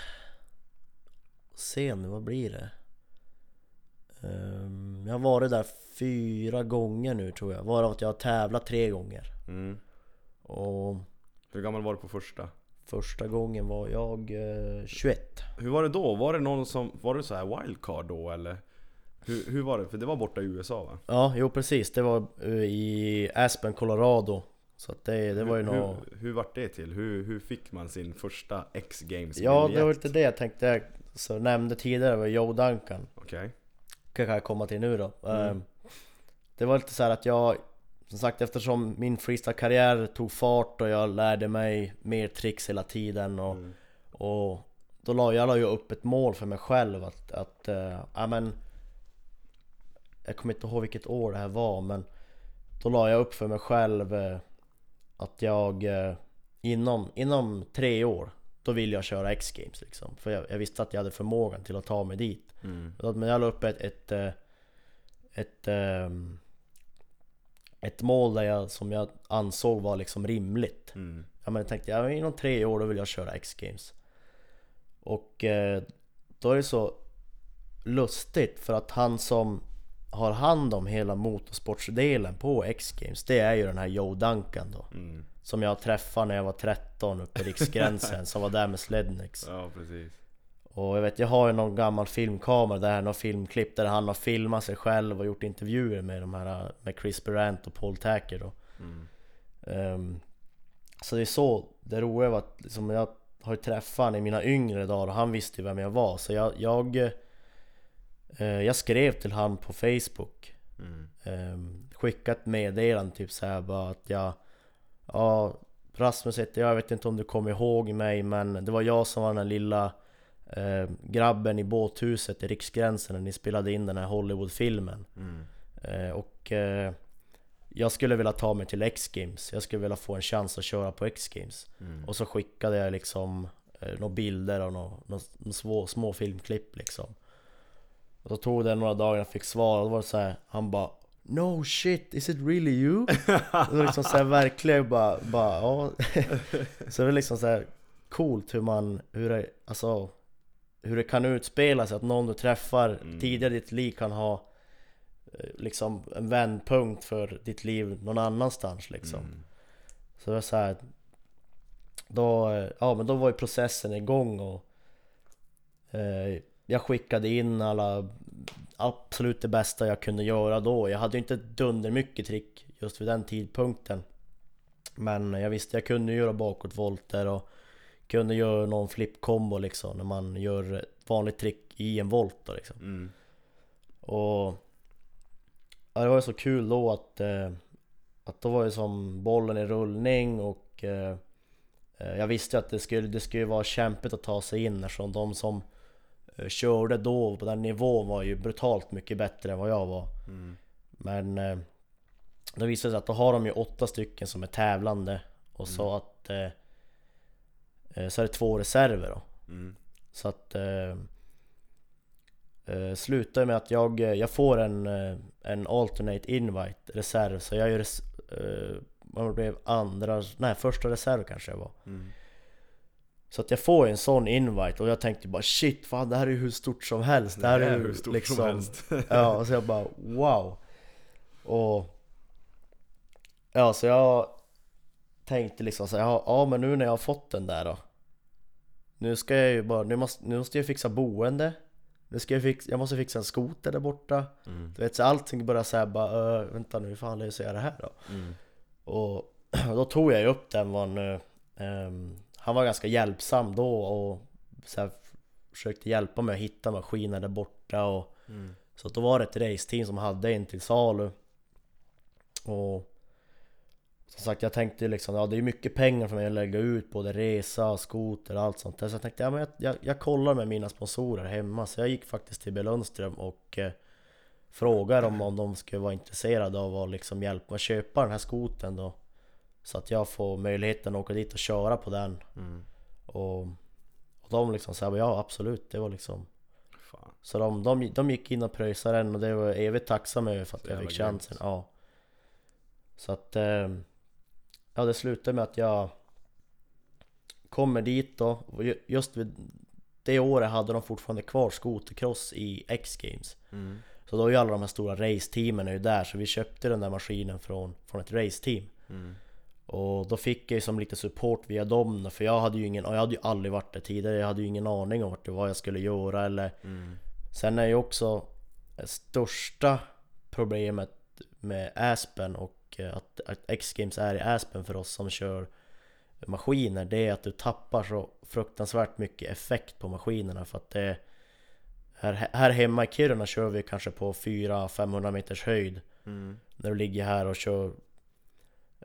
Se nu, vad blir det? Ehm, jag har varit där fyra gånger nu tror jag Varav att jag har tävlat tre gånger Mm. Och Hur gammal var du på första? Första gången var jag eh, 21 Hur var det då? Var det någon som, var det så här wildcard då eller? Hur, hur var det? För det var borta i USA va? Ja, jo precis. Det var eh, i Aspen, Colorado Så att det, det var ju hur, nog... hur, hur vart det till? Hur, hur fick man sin första X-games Ja, det var lite det jag tänkte jag så nämnde tidigare, var Joe Duncan Okej kan jag komma till nu då. Mm. Ehm, Det var lite så här att jag, som sagt eftersom min freestyle-karriär tog fart och jag lärde mig mer tricks hela tiden och, Mm. och då la jag la ju upp ett mål för mig själv att, att uh, ja men Jag kommer inte ihåg vilket år det här var men Då la jag upp för mig själv eh, att jag eh, inom, inom tre år Då vill jag köra X-games liksom. För jag, jag visste att jag hade förmågan till att ta mig dit. Mm. Men jag la upp ett, ett, eh, ett, ehm, ett mål där jag, som jag ansåg var liksom rimligt. Mm. Ja, men jag tänkte ja, inom tre år då vill jag köra X-games. Och eh, då är det så lustigt för att han som har hand om hela motorsportsdelen på X-games Det är ju den här Joe Duncan då Mm. Som jag träffade när jag var 13 uppe i Riksgränsen Som var där med Slednix Ja precis och jag vet, jag har ju någon gammal filmkamera där, någon filmklipp där han har filmat sig själv och gjort intervjuer med de här med Chris Berant och Paul Tacker då. mm. Ehm, så det är så, det roliga var att liksom, jag har ju träffat honom i mina yngre dagar och han visste ju vem jag var så jag, jag, eh, jag skrev till han på Facebook Mm. um, Skickat ett meddelande typ såhär bara att jag Ja Rasmus heter jag, jag vet inte om du kommer ihåg mig men det var jag som var den här lilla eh, grabben i båthuset i Riksgränsen när ni spelade in den här Hollywoodfilmen Mm. Eh, Och eh, jag skulle vilja ta mig till X-Games, jag skulle vilja få en chans att köra på X-Games Mm. Och så skickade jag liksom eh, några bilder och några, några, små, små filmklipp liksom Och då tog det några dagar jag fick svar och då var det så här, han bara No shit, is it really you? det var liksom såhär verkligen bara, bara ja Så det är liksom såhär coolt hur man, hur det, alltså Hur det kan utspela sig att någon du träffar Mm. tidigare i ditt liv kan ha eh, Liksom en vändpunkt för ditt liv någon annanstans liksom Mm. så det var så här, då, eh, ja men då var ju processen igång och eh, Jag skickade in alla Absolut det bästa jag kunde göra då Jag hade ju inte dunder mycket trick just vid den tidpunkten Men jag visste jag kunde göra bakåtvolter och Kunde göra någon flip-combo liksom när man gör ett vanligt trick i en volt då liksom Mm. och ja, det var ju så kul då att, eh, att då var ju som bollen i rullning och eh, eh, jag visste att det skulle, det skulle vara kämpigt att ta sig in eftersom de som eh, körde då på den nivån var ju brutalt mycket bättre än vad jag var. Mm. Men eh, då visade det sig att då har de ju åtta stycken som är tävlande och så att eh, så är det två reserver då. Mm. Så att eh, eh, slutar med att jag, jag får en, eh, en alternate invite reserv så jag är res, eh, blev andra, nej första reserv kanske jag var Mm. Så att jag får en sån invite och jag tänkte bara shit fan det här är ju hur stort som helst Det här är, hur stort liksom, som helst Ja, och så jag bara wow Och Ja, så jag tänkte liksom så här, ja, ja men nu när jag har fått den där då Nu ska jag ju bara, nu måste, nu måste jag fixa boende Nu ska jag fixa, jag måste fixa en skoter där borta mm. Du vet så allting börjar säga bara, äh, vänta nu hur fan löser jag det här då? Mm. Och då tog jag ju upp den var en, ehm, Han var ganska hjälpsam då och så här, försökte hjälpa mig att hitta maskiner där borta och Mm. Så då var det ett raceteam som hade en till salu Och Som sagt jag tänkte liksom, ja det är mycket pengar för mig att lägga ut både resa, skoter och allt sånt där Så jag tänkte, ja men jag, jag, jag kollar med mina sponsorer hemma Så jag gick faktiskt till B Lundström och eh, Frågade dem om de skulle vara intresserade av att liksom hjälpa mig att köpa den här skoten då Så att jag får möjligheten att åka dit och köra på den Mm. Och, och de liksom sa ja absolut, det var liksom Fan. så de, de, de gick in och pröjsade den och det var jag evigt tacksam över för att Så jag fick chansen. Ja. Så att... Eh, ja, det slutade med att jag kommer dit då. Just vid det året hade de fortfarande kvar skotercross i X-games. Mm. Så då är ju alla de här stora raceteamen är ju där, så vi köpte den där maskinen från, från ett raceteam. Mm. Och då fick jag ju som lite support via dem för jag hade ju ingen, och jag hade ju aldrig varit där tidigare, jag hade ju ingen aning om var jag skulle göra eller Mm. Sen är ju också det största problemet med Aspen och eh, att, att X-Games är i Aspen för oss som kör maskiner Det är att du tappar så fruktansvärt mycket effekt på maskinerna. För att det här, här hemma i Kiruna kör vi kanske på 400-500 meters höjd. Mm. När du ligger här och kör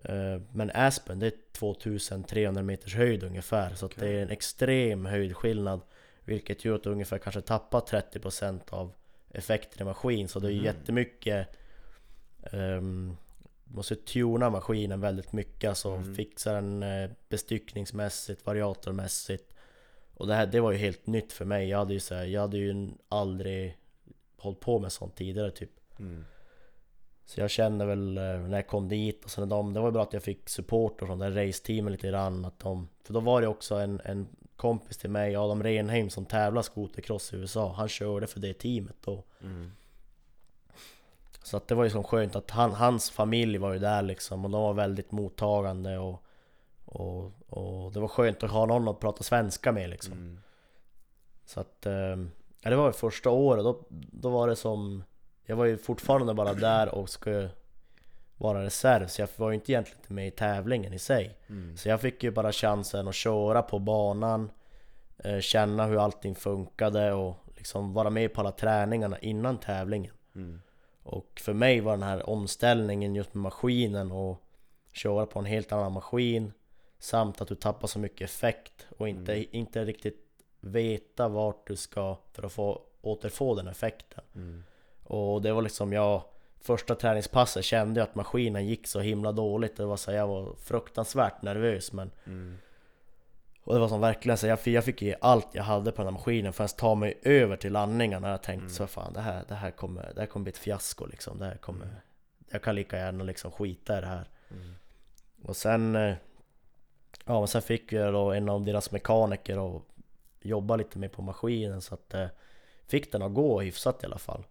eh, Men Aspen det är 2300 meters höjd ungefär. Så att det är en extrem höjdskillnad Vilket gör att du ungefär kanske tappar 30% av effekten i maskin. Så det är Mhm. jättemycket um, måste tuna maskinen väldigt mycket Alltså Mm. fixa den eh, bestyckningsmässigt, variatormässigt Och det här det var ju helt nytt för mig Jag hade ju, så här, jag hade ju aldrig hållit på med sånt tidigare typ Mm. så jag kände väl eh, när jag kom dit och sen de, det var ju bra att jag fick support från det raceteamet lite grann att de, För då var det också en, en kompis till mig, Adam Renheim som tävlar skotercross i USA Han körde för det teamet då Mm. Så att det var ju så skönt att han, hans familj var ju där liksom och de var väldigt mottagande och, och, och det var skönt att ha någon att prata svenska med liksom Mm. Så att, eh, ja, det var ju första året, då, då var det som Jag var ju fortfarande bara där och skulle vara reserv så jag var ju inte egentligen med i tävlingen i sig Mm. Så jag fick ju bara chansen att köra på banan eh, Känna hur allting funkade och liksom vara med på alla träningarna innan tävlingen Mm. Och för mig var den här omställningen just med maskinen och köra på en helt annan maskin Samt att du tappar så mycket effekt och inte, inte riktigt veta vart du ska för att få återfå den effekten Mm. Och det var liksom jag Första träningspasset kände jag att maskinen gick så himla dåligt Det var så jag var fruktansvärt nervös men Mm. Och det var som verkligen så jag fick, jag fick ge allt jag hade på den här maskinen för att ta mig över till landningen. Och jag tänkte så fan det här, det här kommer, det här kommer bli ett fiasko liksom. Det här kommer Jag kan lika gärna liksom skita i det här. Mm. Och sen eh, Ja men sen fick jag då en av deras mekaniker och jobba lite mer på maskinen. Så att eh, Fick den att gå hyfsat i alla fall.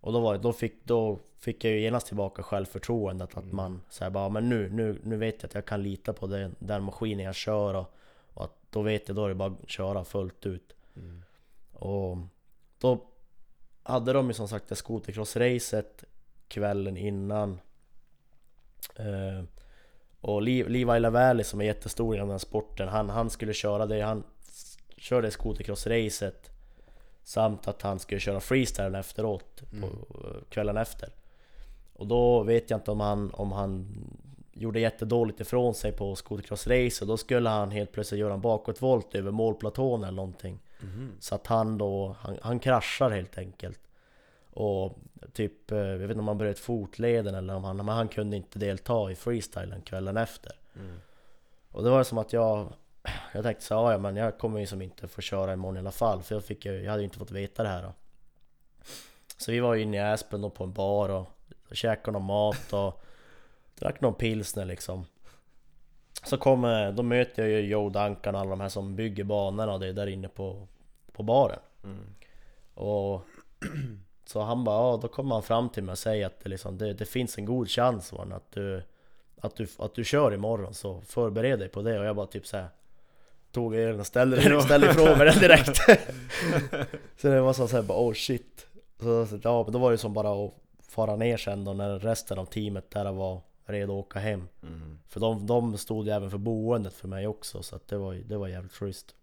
Och då, var, då, fick, då fick jag ju genast tillbaka självförtroendet att man säger bara men nu, nu, nu vet jag att jag kan lita på den, den maskinen jag kör och, då vet jag då är det bara att köra fullt ut. Mm. och då hade de ju som sagt det skotercross-racet kvällen innan. Eh, Och Levi Lavalli som är jättestor inom den här sporten, han, han skulle köra det, han körde skotercross-racet Samt att han skulle köra freestyle efteråt, på, eh, kvällen efter. Och då vet jag inte om han, om han gjorde jättedåligt ifrån sig på skotercross-racet Då skulle han helt plötsligt göra en bakåtvolt över målplatån eller någonting Mhm. så att han då, han, han kraschar helt enkelt Och typ, eh, jag vet inte om han bröt fotleden eller om han, men han kunde inte delta i freestylen kvällen efter Mm. Och det var som att jag Jag tänkte så ja men jag kommer ju som inte få köra imorgon i alla fall För jag, fick, ju- jag hade ju inte fått veta det här då. Så vi var ju inne i Aspen då på en bar och, och käkade någon mat och Drack någon pilsner liksom. Så kommer, då möter jag ju Joe Duncan och alla de här som bygger banorna och det är där inne på, på baren. Mm. och så han bara, ja då kommer han fram till mig och säger att det, liksom, det, det finns en god chans man, att, du, att, du, att du kör imorgon så förbered dig på det. Och jag bara typ såhär Tog ölen och ställde, ställde ifrån mig den direkt. Så det var så såhär bara oh shit. Så, ja, men då var det som bara att fara ner sen då när resten av teamet där var redo att åka hem Mm. För de, de stod ju även för boendet för mig också så att det var, det var jävligt schysst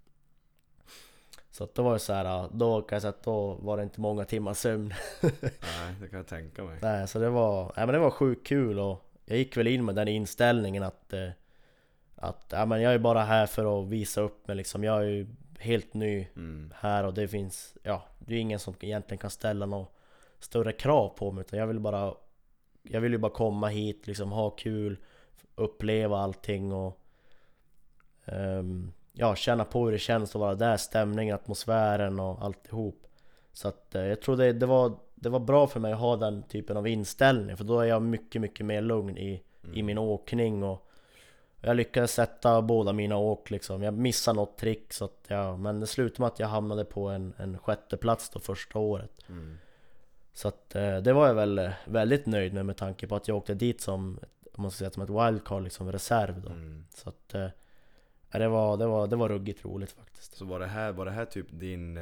Så att det var ju så här, då kan jag säga att då var det inte många timmar sömn Nej, det kan jag tänka mig. Nej så det var, nej, men det var sjukt kul och jag gick väl in med den inställningen att eh, Att ja, men jag är bara här för att visa upp mig liksom, jag är ju helt ny Mm. här och det finns, ja det är ingen som egentligen kan ställa några större krav på mig utan jag vill bara Jag vill ju bara komma hit, liksom ha kul Uppleva allting och ehm, Ja, känna på hur det känns att vara där, stämningen, atmosfären och alltihop Så att eh, jag tror det, det, var, det var bra för mig att ha den typen av inställning för då är jag mycket, mycket mer lugn i, i min åkning och jag lyckades sätta båda mina åk liksom. Jag missade något trick så att jag, Men det slutade med att jag hamnade på en, en sjätte plats då första året Mm. Så att eh, det var jag väl eh, väldigt nöjd med med tanke på att jag åkte dit som om man ska säga som ett wildcard liksom reserv då. Mm. Så att eh, det, var, det, var, det var ruggigt roligt faktiskt. Så var det här, var det här typ din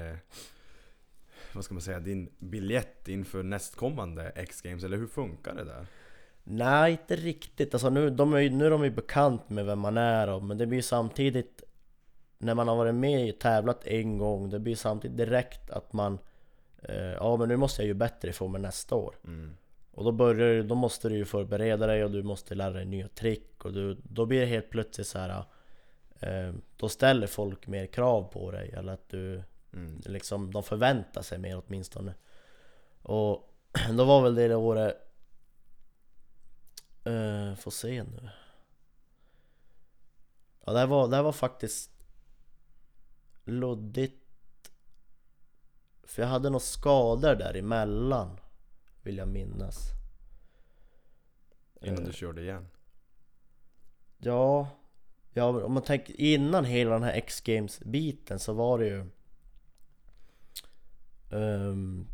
Vad ska man säga, din biljett inför nästkommande X-games? Eller hur funkar det där? Nej, inte riktigt. Alltså nu, de är, nu är de ju bekant med vem man är och, men det blir ju samtidigt när man har varit med och tävlat en gång, det blir samtidigt direkt att man Ja men nu måste jag ju bättre få mig nästa år. Mm. Och då börjar du- då måste du ju förbereda dig och du måste lära dig nya trick och du, då blir det helt plötsligt så här. Eh, då ställer folk mer krav på dig eller att du Mm. liksom, de förväntar sig mer åtminstone. Och då var väl det det året... Uh, får se nu. Ja, det här var, det här var faktiskt luddigt. För jag hade några skador däremellan, vill jag minnas. Innan Eh, du körde igen? Ja, ja om man tänker innan hela den här X-Games biten så var det ju ehm,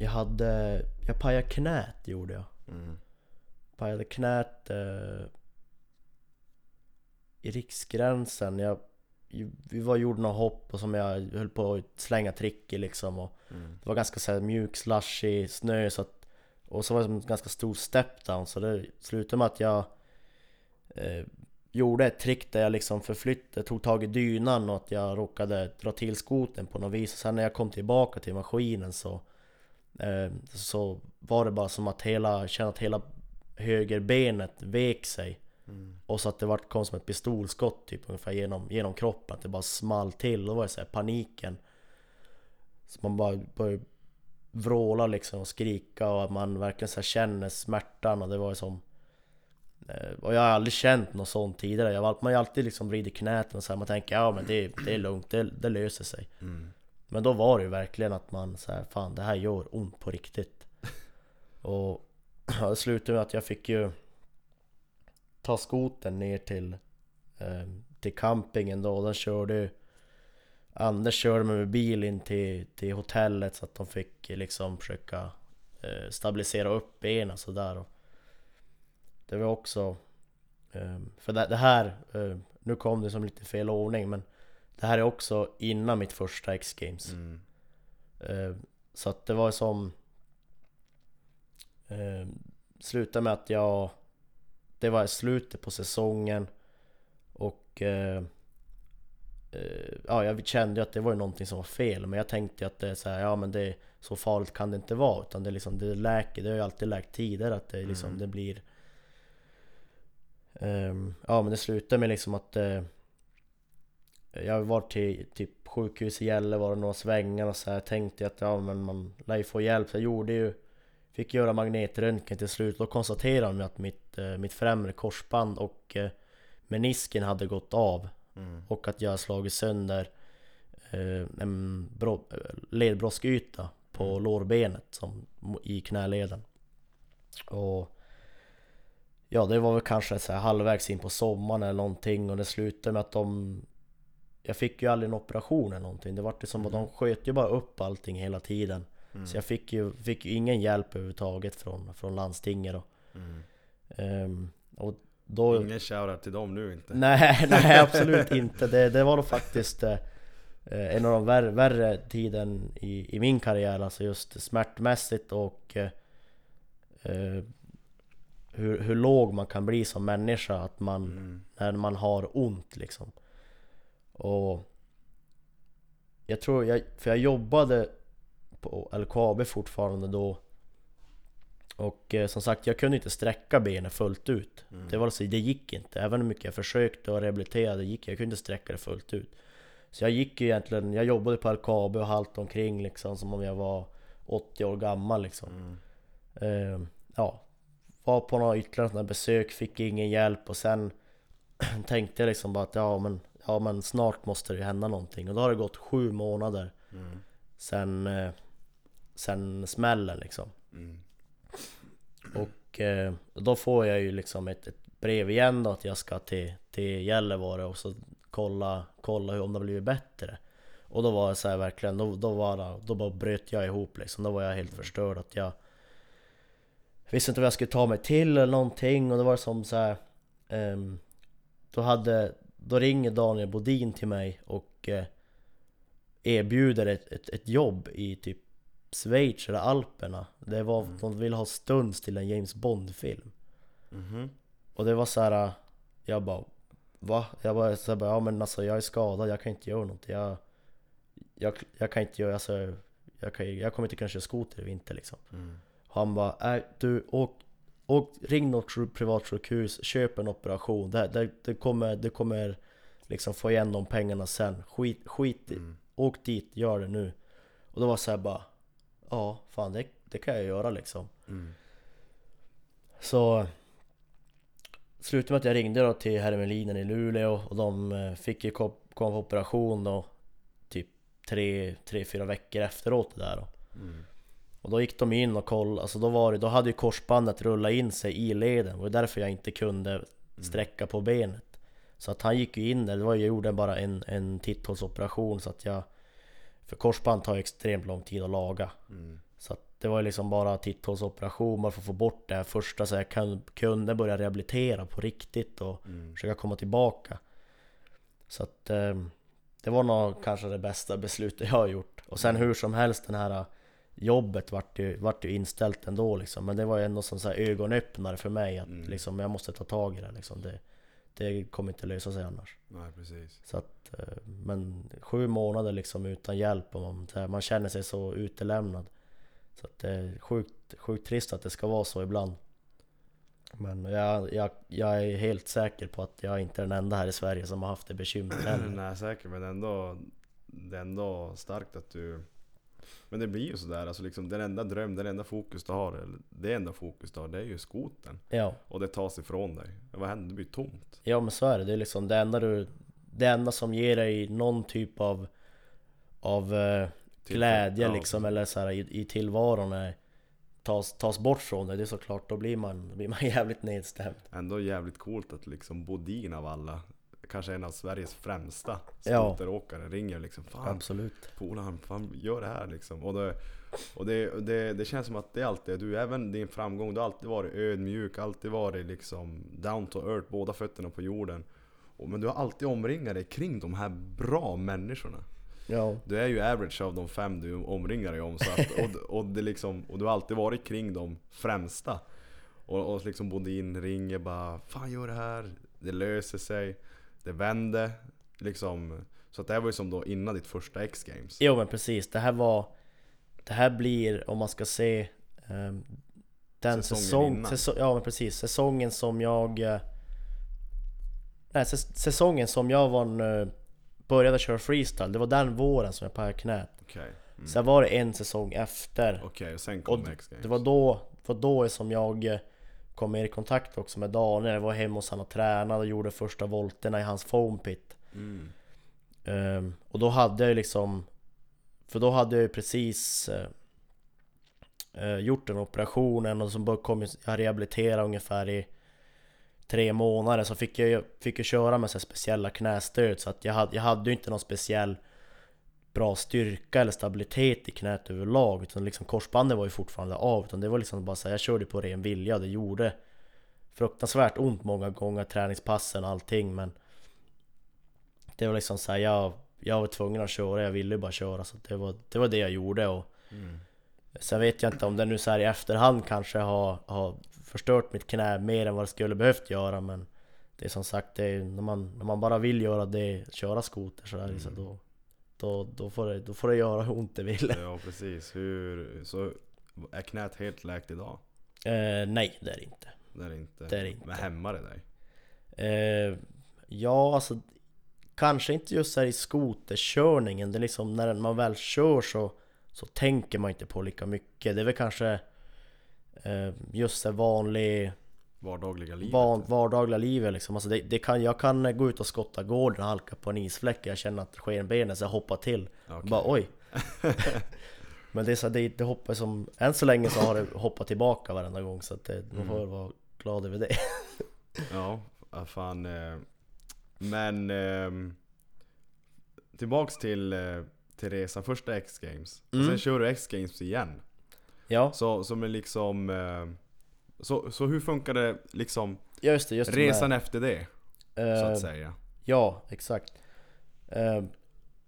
Jag hade, jag pajade knät gjorde jag Mm. Pajade knät eh, I riksgränsen, jag Vi var gjorde några hopp och som jag höll på att slänga trick i liksom och Mm. Det var ganska så här mjuk, slushig snö så att, Och så var det som en ganska stor step down så det slutade med att jag eh, Gjorde ett trick där jag liksom förflyttade, tog tag i dynan och att jag råkade dra till skoten på något vis och sen när jag kom tillbaka till maskinen så eh, Så var det bara som att hela, kände att hela högerbenet vek sig Mm. och så att det vart kom som ett pistolskott typ ungefär genom, genom kroppen, att det bara small till. Då var det så här paniken. Så man bara började vråla liksom och skrika och att man verkligen så känner smärtan och det var ju som... eh, Och jag har aldrig känt något sånt tidigare. Jag, man har ju alltid liksom vridit knäten och så här, man tänker ja men det, det är lugnt, det, det löser sig. Mm. Men då var det ju verkligen att man så här, fan det här gör ont på riktigt. Och ja, det slutade med att jag fick ju ta skoten ner till, eh, till campingen då. Den körde Anders körde med bil in till, till hotellet så att de fick liksom försöka eh, stabilisera upp benen sådär. Det var också... Eh, för det, det här, eh, nu kom det som lite fel ordning men det här är också innan mitt första X-games. Mm. Eh, Så att det var som... Eh, slutade med att jag... Det var slutet på säsongen. Och... Eh, eh, ja, jag kände ju att det var ju någonting som var fel. Men jag tänkte att det är så här, ja men det så farligt kan det inte vara. Utan det är liksom, det läker, det har ju alltid läkt tidigare att det liksom, Mm. det blir... Ehm, ja men det slutade med liksom att eh, Jag var till typ sjukhus i Gällivare några svängar och så här. Tänkte att ja men man lär ju få hjälp. Så jag gjorde ju Fick göra magnetröntgen till slut då konstaterade de att mitt, eh, mitt främre korsband och eh, menisken hade gått av Mm. och att jag slagit sönder eh, en bro, ledbroskyta på lårbenet som, i knäleden. Och Ja det var väl kanske så här halvvägs in på sommaren eller någonting och det slutade med att de Jag fick ju aldrig en operation eller någonting. Det var ju som att de sköt ju bara upp allting hela tiden. Mm. Så jag fick ju, fick ju ingen hjälp överhuvudtaget från, från landstinget då. Mm. Ehm, och då... Ingen shoutout till dem nu inte. Nej, nej absolut inte. Det, det var då faktiskt eh, eh, en av de värre, värre tiden i, i min karriär. Alltså just smärtmässigt och eh, eh, hur, hur låg man kan bli som människa. Att man, Mm. när man har ont liksom. Och jag tror, jag, för jag jobbade på LKAB fortfarande då. Och eh, som sagt, jag kunde inte sträcka benen fullt ut. Mm. Det var alltså, det gick inte. Även hur mycket jag försökte och rehabiliterade gick jag kunde inte sträcka det fullt ut. Så jag gick ju egentligen, jag jobbade på LKAB och haltade omkring liksom som om jag var 80 år gammal liksom. Mm. Eh, ja, var på några ytterligare sådana besök, fick ingen hjälp och sen tänkte jag liksom bara att ja men, ja men snart måste det ju hända någonting. Och då har det gått sju månader Mm. sen, eh, sen smällen liksom. Mm. Och eh, då får jag ju liksom ett, ett brev igen då att jag ska till, till Gällivare och så kolla, kolla hur, om det har blivit bättre. Och då var det så här verkligen, då, då, var det, då bara bröt jag ihop liksom. Då var jag helt förstörd att jag Visste inte vad jag skulle ta mig till eller någonting och det var som så här. ehm, Då hade, då ringer Daniel Bodin till mig och eh, erbjuder ett, ett, ett jobb i typ Schweiz eller Alperna Det var, Mm. de ville ha stunds till en James Bond-film Mhm. Och det var så här. Jag bara Va? Jag bara, så jag bara ja men alltså jag är skadad, jag kan inte göra något jag Jag, jag kan inte göra, alltså jag, kan, jag kommer inte kunna köra skoter i vinter liksom Mm. Han bara, äh, du åk, åk, ring något sju- privatsjukhus, köp en operation det, det, det, kommer, det kommer liksom få igen de pengarna sen Skit, skit Mm. åk dit, gör det nu Och då var så här bara Ja, fan det, det kan jag göra liksom Mm. Så Slutade med att jag ringde då till Hermelinen i Luleå och de eh, fick ju kom, komma på operation då Typ tre, tre, fyra veckor efteråt det där då. Mm. Och då gick de in och kollade, alltså då var det, då hade ju korsbandet rullat in sig i leden Det var därför jag inte kunde sträcka på benet Så att han gick ju in där, det var jag gjorde bara en, en titthålsoperation så att jag För korsband tar extremt lång tid att laga Mm. Så att det var ju liksom bara titthålsoperation bara för att få bort det här första så jag kan, kunde börja rehabilitera på riktigt och Mm. försöka komma tillbaka Så att eh, det var nog kanske det bästa beslutet jag har gjort Och sen hur som helst den här eh, jobbet vart ju, vart ju inställt ändå liksom Men det var ju ändå som så här ögonöppnare för mig att Mm. liksom jag måste ta tag i det liksom det, det kommer inte lösa sig annars. Nej precis. så att, eh, men sju månader liksom utan hjälp och man, man känner sig så utelämnad. Så att det är sjukt, sjukt trist att det ska vara så ibland. Men jag, jag, jag är helt säker på att jag inte är den enda här i Sverige som har haft det bekymret heller. Nej säkert men ändå Det är ändå starkt att du Men det blir ju sådär alltså liksom Den enda dröm, den enda fokus du har eller Det enda fokus du har det är ju skoten. Ja, Och det tas ifrån dig. Vad händer? Det blir tomt. Ja men så är det, det är liksom det enda du Det enda som ger dig någon typ av Av eh, glädje ja, liksom eller så här, i, i tillvaron är, tas, tas bort från dig, det är såklart, då blir man, då blir man jävligt nedstämd. Ändå jävligt coolt att liksom Bodin av alla Kanske en av Sveriges främsta Ja. skoteråkare. Ringer liksom Fan Absolut. polaren, fan gör det här liksom. Och, det, och det, det, det känns som att det alltid är du, även din framgång Du har alltid varit ödmjuk, alltid varit liksom down to earth, båda fötterna på jorden. Och, Men du har alltid omringat dig kring de här bra människorna. Ja, Du är ju average av de fem du omringar dig om så att, och, och, det liksom, och du har alltid varit kring de främsta. Och, och liksom Bodin ringer bara Fan gör det här, det löser sig Det vänder liksom. Så att det här var ju som då innan ditt första X-games Jo men precis, det här var Det här blir, om man ska se ehm, Den Säsongen säsong, säsong, Ja men precis, säsongen som jag eh, Nej, säs- säsongen som jag var, eh, började köra freestyle Det var den våren som jag pajade knät Okej. Mm. Sen var det en säsong efter. Okej, och sen kom Och X-games Det var då, var då som jag eh, kom mer i kontakt också med Daniel. Jag var hemma hos honom och tränade och gjorde första volterna i hans foam pit. Mm. Ehm, och då hade jag ju liksom För då hade jag ju precis eh, Gjort den operationen och bör- kom jag rehabilitera ungefär i Tre månader. Så fick jag fick jag köra med så speciella knästöd. Så att jag hade, jag hade ju inte någon speciell Bra styrka eller stabilitet i knät överlag utan liksom korsbandet var ju fortfarande av utan det var liksom bara så här, jag körde på ren vilja och det gjorde Fruktansvärt ont många gånger, träningspassen och allting men det var liksom såhär, jag, jag var tvungen att köra, jag ville bara köra så det var, det var det jag gjorde och Mm. Sen vet jag inte om det nu så här i efterhand kanske har, har förstört mitt knä mer än vad det skulle behövt göra men Det är som sagt, det är, när, man, när man bara vill göra det, köra skoter så, där, så Mm. då, då, då, får det, då får det göra hur ont det vill Ja precis, hur, så är knät helt läkt idag? eh, Nej, det är det inte Det är det inte? Det är det inte. Men hämmar det dig? Eh, ja, alltså Kanske inte just här i skoterkörningen, det är liksom när man väl kör så Så tänker man inte på lika mycket, det är väl kanske eh, Just det vanlig Vardagliga livet? van, vardagliga livet liksom alltså det, det kan, Jag kan gå ut och skotta gården och halka på en isfläck Jag känner att skenbenet så hoppar till Okej. Bara oj Men det är så, det, det hoppar som Än så länge så har det hoppat tillbaka varenda gång så att det, man får Mm. vara glad över det Ja, fan. Eh, men ehm, tillbaks till, eh, till resan, första X-games. Och Mm. sen kör du X-games igen. Ja, Så som är liksom... Eh, Så, så hur funkade liksom Ja just det, just det resan efter det? med, Så eh, att säga. Ja, exakt. Eh,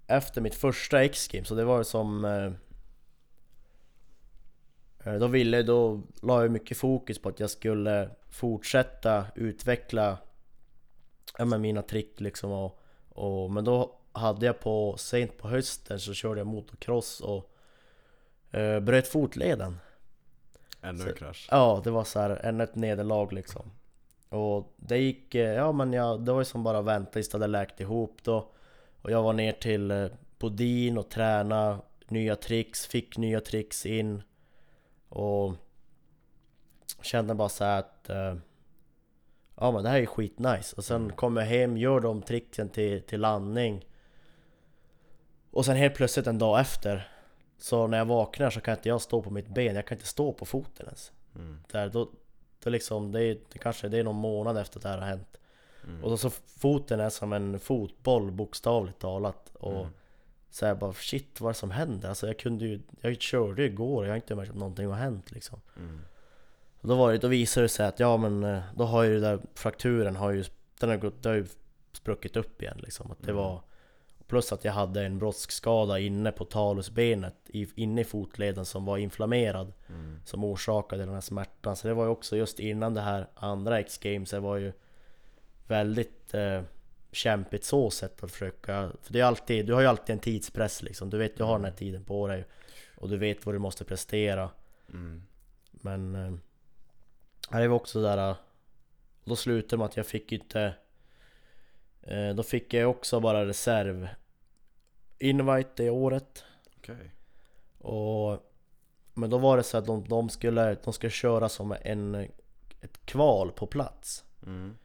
Efter mitt första X-game, så det var som... eh, eh, Då ville, då la jag mycket fokus på att jag skulle fortsätta utveckla ja, men mina trick liksom och, och Men då hade jag på, sent på hösten så körde jag motocross och eh, bröt fotleden Ännu en krasch. Ja, det var så här, ännu ett nederlag liksom. Och det gick, eh, ja men jag, det var ju som bara det hade läkt ihop då. Och jag var ner till eh, Bodin och träna nya tricks, fick nya tricks in. Och Kände bara så att eh, Ja men det här är skitnice. Och sen kom jag hem, gör de tricksen till, till landning. Och sen helt plötsligt en dag efter Så när jag vaknar så kan inte jag stå på mitt ben, jag kan inte stå på foten ens Mm. där, då, då liksom, det, är, det kanske det är någon månad efter att det här har hänt Och då så foten är som en fotboll bokstavligt talat Och Mm. så jag bara shit vad är det som händer? Alltså jag kunde ju, jag körde ju igår och jag har inte märkt att någonting har hänt liksom Mm. och då, var det, då visade det sig att ja men eh, då har ju det där frakturen har ju, den har, gått, har ju spruckit upp igen liksom att det Mm. var Plus att jag hade en brottskskada inne på talusbenet inne i fotleden som var inflammerad. Mm. Som orsakade den här smärtan. Så det var ju också just innan det här andra X-games Det var ju väldigt eh, kämpigt så sätt att försöka. För det är alltid, du har ju alltid en tidspress liksom. Du vet, du har den här tiden på dig. Och du vet vad du måste prestera. Mm. Men eh, Det var också där eh, Då slutade med att jag fick inte eh, Då fick jag också bara reserv Invite det året. Och Men då var det så att de, de skulle De skulle köra som en Ett kval på plats. Mm.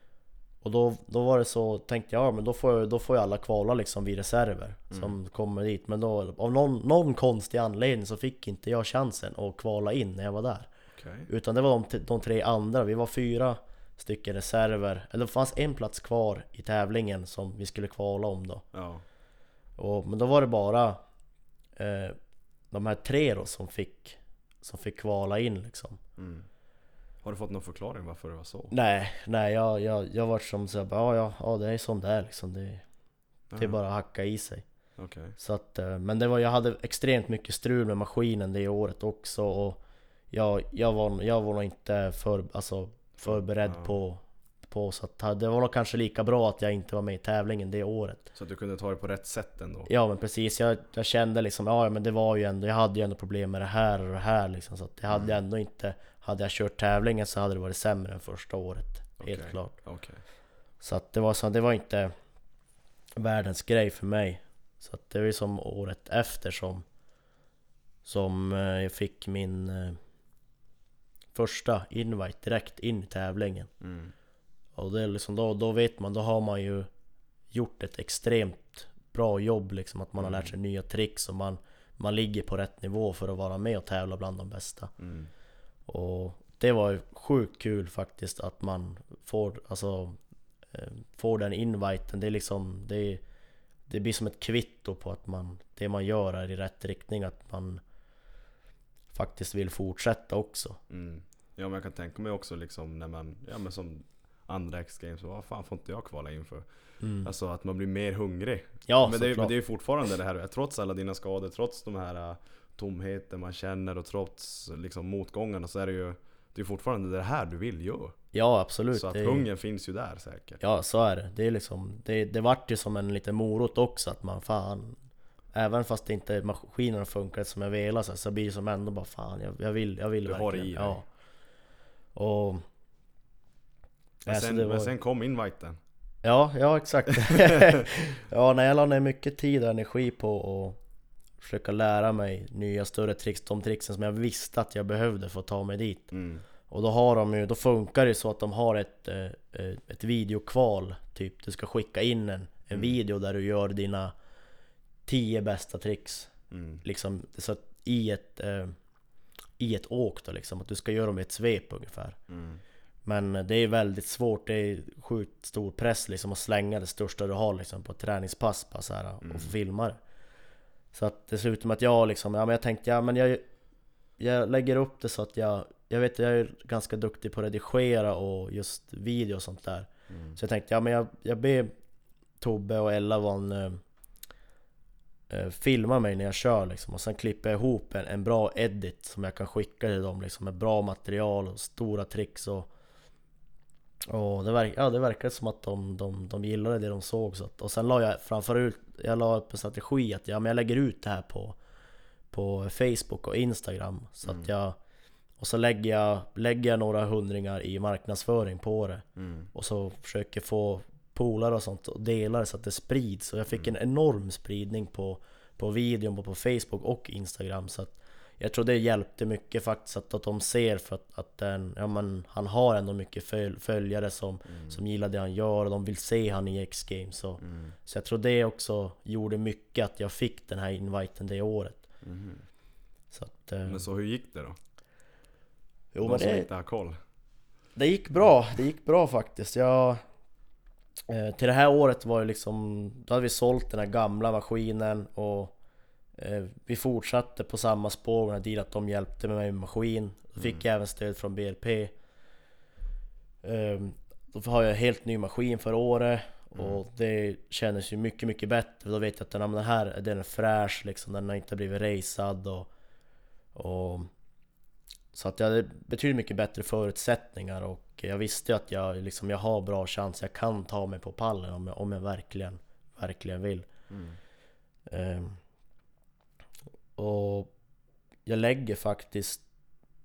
Och då, då var det så, tänkte jag, ja men då får, jag- då får ju alla kvala liksom vid reserver Som kommer dit, men då av någon, någon konstig anledning så fick inte jag chansen att kvala in när jag var där. Okej. Utan det var de, de tre andra, vi var fyra stycken reserver Eller det fanns en plats kvar i tävlingen som vi skulle kvala om då Ja. och, Men då var det bara eh, De här tre då som fick Som fick kvala in liksom Mm. Har du fått någon förklaring varför det var så? Nej, nej jag, jag, jag var som så här, ja, ja, ja det är som det är liksom Det, det är bara att hacka i sig Okej. Så att, eh, men det var, jag hade extremt mycket strul med maskinen det året också och jag, jag, var, jag var nog inte för, alltså, förberedd Ja. på, på så att det var nog kanske lika bra att jag inte var med i tävlingen det året Så att du kunde ta det på rätt sätt ändå? Ja men precis, jag, jag kände liksom, ja men det var ju ändå, jag hade ju ändå problem med det här och det här liksom Så att det hade jag ändå inte, hade jag kört tävlingen så hade det varit sämre än första året Helt Okej. klart Okej. Så att det var så, det var inte världens grej för mig Så att det var ju som året efter som Som eh, jag fick min eh, Första invite direkt in i tävlingen Mm. Och det är liksom då, då vet man, då har man ju Gjort ett extremt bra jobb liksom Att man har lärt sig nya tricks och man Man ligger på rätt nivå för att vara med och tävla bland de bästa Mm. och det var ju sjukt kul faktiskt att man får, alltså, eh, får den inviten. Det är liksom, det, det blir som ett kvitto på att man, det man gör är i rätt riktning. Att man faktiskt vill fortsätta också. Mm. Ja men jag kan tänka mig också liksom när man, ja men som andra X-games, vad fan får inte jag kvala in för? Alltså att man blir mer hungrig. Ja, men, det, är- men det är ju fortfarande det här, trots alla dina skador, trots de här uh, tomheten man känner och trots liksom motgångarna så är det ju Det är fortfarande det här du vill göra. Ja, absolut. Så att det, hungern finns ju där säkert. Ja, så är det. Det är liksom, det, det vart ju som en liten morot också att man fan Även fast det inte maskinerna funkar som jag velat så, så blir det som ändå bara fan jag, jag vill, jag vill Du har det verkligen. i dig. Ja. Och... Men, Alltså, sen, var- men sen kom inviten. Ja, ja exakt. ja, när jag la ner mycket tid och energi på att försöka lära mig nya större tricks, de tricksen som jag visste att jag behövde för att ta mig dit. Mm. Och då har de ju, då funkar det så att de har ett, eh, eh, ett videokval Typ, du ska skicka in en, en video där du gör dina 10 bästa tricks Mm. Liksom, så att i ett, eh, i ett åk då liksom, att du ska göra dem i ett svep ungefär Mm. Men det är väldigt svårt, det är sjukt stor press liksom att slänga det största du har liksom på ett träningspass bara så här, och få filma det Så att det slutar med att jag liksom, ja men jag tänkte ja men jag Jag lägger upp det så att jag jag vet jag är ganska duktig på att redigera och just video och sånt där. Mm. Så jag tänkte, ja men jag, jag ber Tobbe och Ella var en, eh, eh, filma mig när jag kör liksom och sen klipper jag ihop en, en bra edit som jag kan skicka till dem liksom med bra material och stora tricks och och det, verk, ja, det verkade som att de, de, de gillade det de såg så att, Och sen la jag framför ut, jag la upp en strategi att ja, men jag lägger ut det här på På Facebook och Instagram så Mm. att jag Och så lägger jag, lägger jag några hundringar i marknadsföring på det Mm. och så försöker få polare och sånt och dela det så att det sprids. Och jag fick en enorm spridning på, på videon, på, på Facebook och Instagram. Så att jag tror det hjälpte mycket faktiskt att, att de ser för att, att den, ja, men, han har ändå mycket föl, följare som, som gillar det han gör och de vill se han i X-Games. Så, Mm. så jag tror det också gjorde mycket att jag fick den här inviten det året. Mhm. Så att, eh, Men så hur gick det då? jo, De men som det, inte har koll. Det gick bra, det gick bra faktiskt. Jag, eh, till det här året var ju liksom, då hade vi sålt den här gamla maskinen och eh, vi fortsatte på samma spår med deal att de hjälpte mig med maskin. Då fick jag även stöd från BRP. Eh, då har jag en helt ny maskin för året och det kändes ju mycket, mycket bättre. Då vet jag att den, den här den är fräsch liksom, den har inte blivit racead och, och så att jag hade betydligt mycket bättre förutsättningar och jag visste att jag, liksom, jag har bra chans, jag kan ta mig på pallen om jag, om jag verkligen, verkligen vill. Mm. Ehm, och jag lägger faktiskt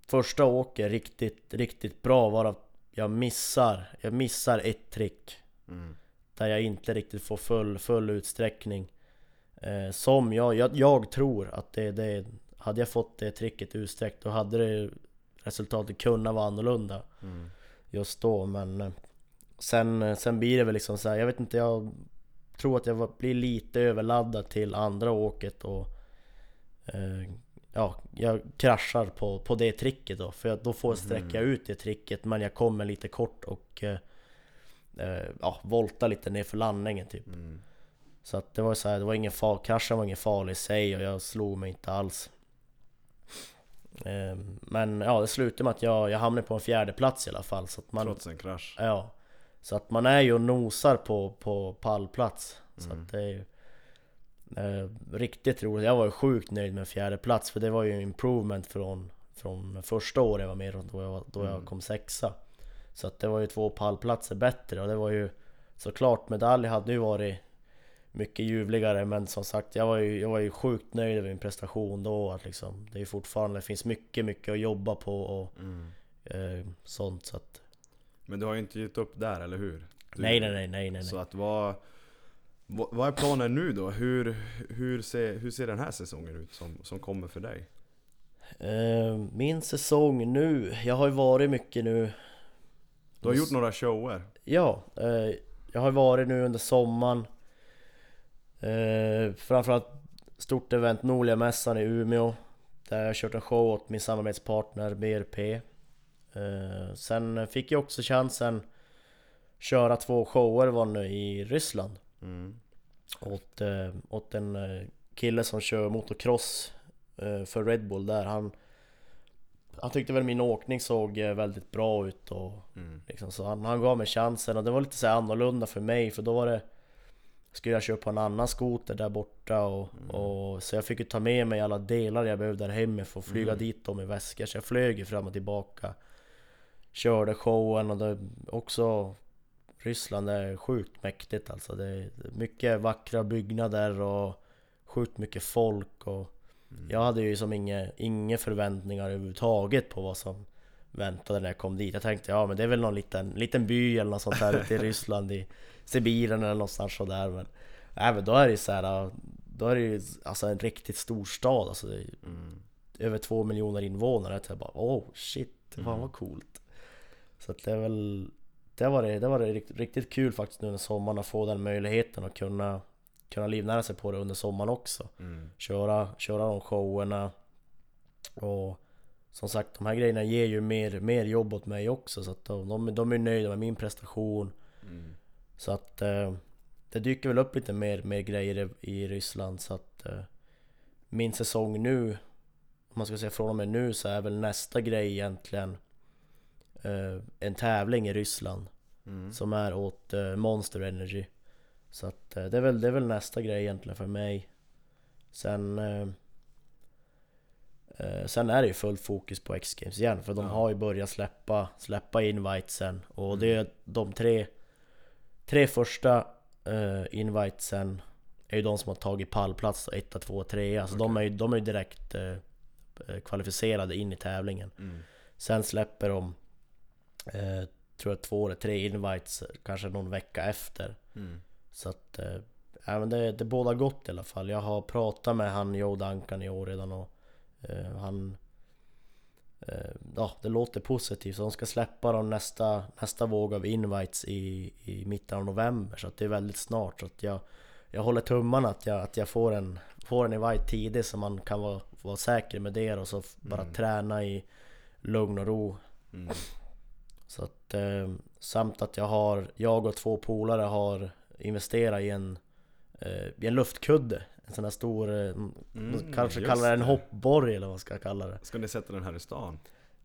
första åket riktigt, riktigt bra varav jag missar, jag missar ett trick Mm. där jag inte riktigt får full, full utsträckning. Eh, som jag, jag, jag tror att det, det, hade jag fått det tricket utsträckt då hade det resultatet kunnat vara annorlunda Mm. Just då men eh, sen, eh, sen blir det väl liksom så här, jag vet inte, jag tror att jag blir lite överladdad till andra åket och eh, Ja, jag kraschar på, på det tricket då för då får jag sträcka ut det tricket men jag kommer lite kort och eh, eh, Ja, voltar lite ner för landningen typ. Mm. Så att det var så här, det var ingen far, kraschen var ingen farlig i sig och jag slog mig inte alls Men ja, det slutade med att jag, jag hamnade på en fjärde plats i alla fall så att man Trots en krasch. Ja Så att man är ju och nosar på, på pallplats Så Mm. att det är ju eh, Riktigt roligt, jag var ju sjukt nöjd med en fjärde plats för det var ju improvement från Från första året jag var med då jag, då jag Mm. kom sexa Så att det var ju två pallplatser bättre och det var ju Såklart medalj hade ju varit mycket ljuvligare men som sagt jag var ju, jag var ju sjukt nöjd över min prestation då att liksom Det är fortfarande, det finns mycket, mycket att jobba på och Mm. eh, sånt så att Men du har ju inte gett upp där, eller hur? Du, Nej nej nej nej nej, Så att vad, vad vad är planen nu då? Hur, hur, ser, hur ser den här säsongen ut som, som kommer för dig? Eh, Min säsong nu, jag har ju varit mycket nu Du har gjort några shower. Ja, eh, jag har varit nu under sommaren eh, Framförallt stort event Norliamässan i Umeå Där jag kört en show åt min samarbetspartner BRP eh, Sen fick jag också chansen Köra två shower var nu i Ryssland Mm. åt, eh, åt en eh, kille som kör motocross eh, för Red Bull där han Han tyckte väl min åkning såg eh, väldigt bra ut och Mm. liksom, så han, han gav mig chansen och det var lite så annorlunda för mig för då var det Skulle jag köra på en annan skoter där borta och, och Så jag fick ju ta med mig alla delar jag behövde där att flyga dit dem i väskor. Så jag flög ju fram och tillbaka. Körde showen och det också Ryssland är sjukt mäktigt alltså. Det är mycket vackra byggnader och Sjukt mycket folk och Jag hade ju som inga, inga förväntningar överhuvudtaget på vad som väntade när jag kom dit. Jag tänkte ja men det är väl någon liten, liten by eller något sånt här ute i Ryssland i Sibirien eller någonstans sådär men Nej men då är det ju så här, Då är det ju alltså en riktigt stor stad alltså Mm. Över två miljoner invånare Jag bara oh shit, fan vad coolt Så att det är väl Det var det, det var det riktigt, riktigt kul faktiskt nu under sommaren att få den möjligheten att kunna Kunna livnära sig på det under sommaren också Mm. köra, köra de showerna Och som sagt de här grejerna ger ju mer, mer jobb åt mig också så att de, de, de är nöjda med min prestation Mm. Så att eh, det dyker väl upp lite mer, mer grejer i, i Ryssland så att eh, Min säsong nu Om man ska säga från och med nu så är väl nästa grej egentligen eh, en tävling i Ryssland Mm. som är åt eh, Monster Energy. Så att eh, det, är väl, det är väl nästa grej egentligen för mig. Sen eh, eh, Sen är det ju fullt fokus på X-Games igen för de Ja. har ju börjat släppa, släppa invitesen och Mm. det är de tre Tre första eh, invitesen är ju de som har tagit pallplats då, 1, 2, 3 Så de är ju, de är ju direkt eh, kvalificerade in i tävlingen. Mm. Sen släpper de eh, Tror jag två eller tre invites kanske någon vecka efter. Mm. Så att ja, men det, det båda gott i alla fall. Jag har pratat med han Joe Duncan i år redan och han Ja det låter positivt så de ska släppa dem nästa, nästa våg av invites i, i mitten av november Så det är väldigt snart så att jag Jag håller tummarna att jag, att jag får en Får en invite tidigt så man kan vara, vara säker med det och så bara Mm. träna i lugn och ro Mm. så att, eh, samt att jag har, jag och två polare har investerat i en, eh, i en luftkudde En sån här stor, eh, Mm, kanske kallar det. en hoppborg eller vad man ska kalla det. Ska ni sätta den här i stan?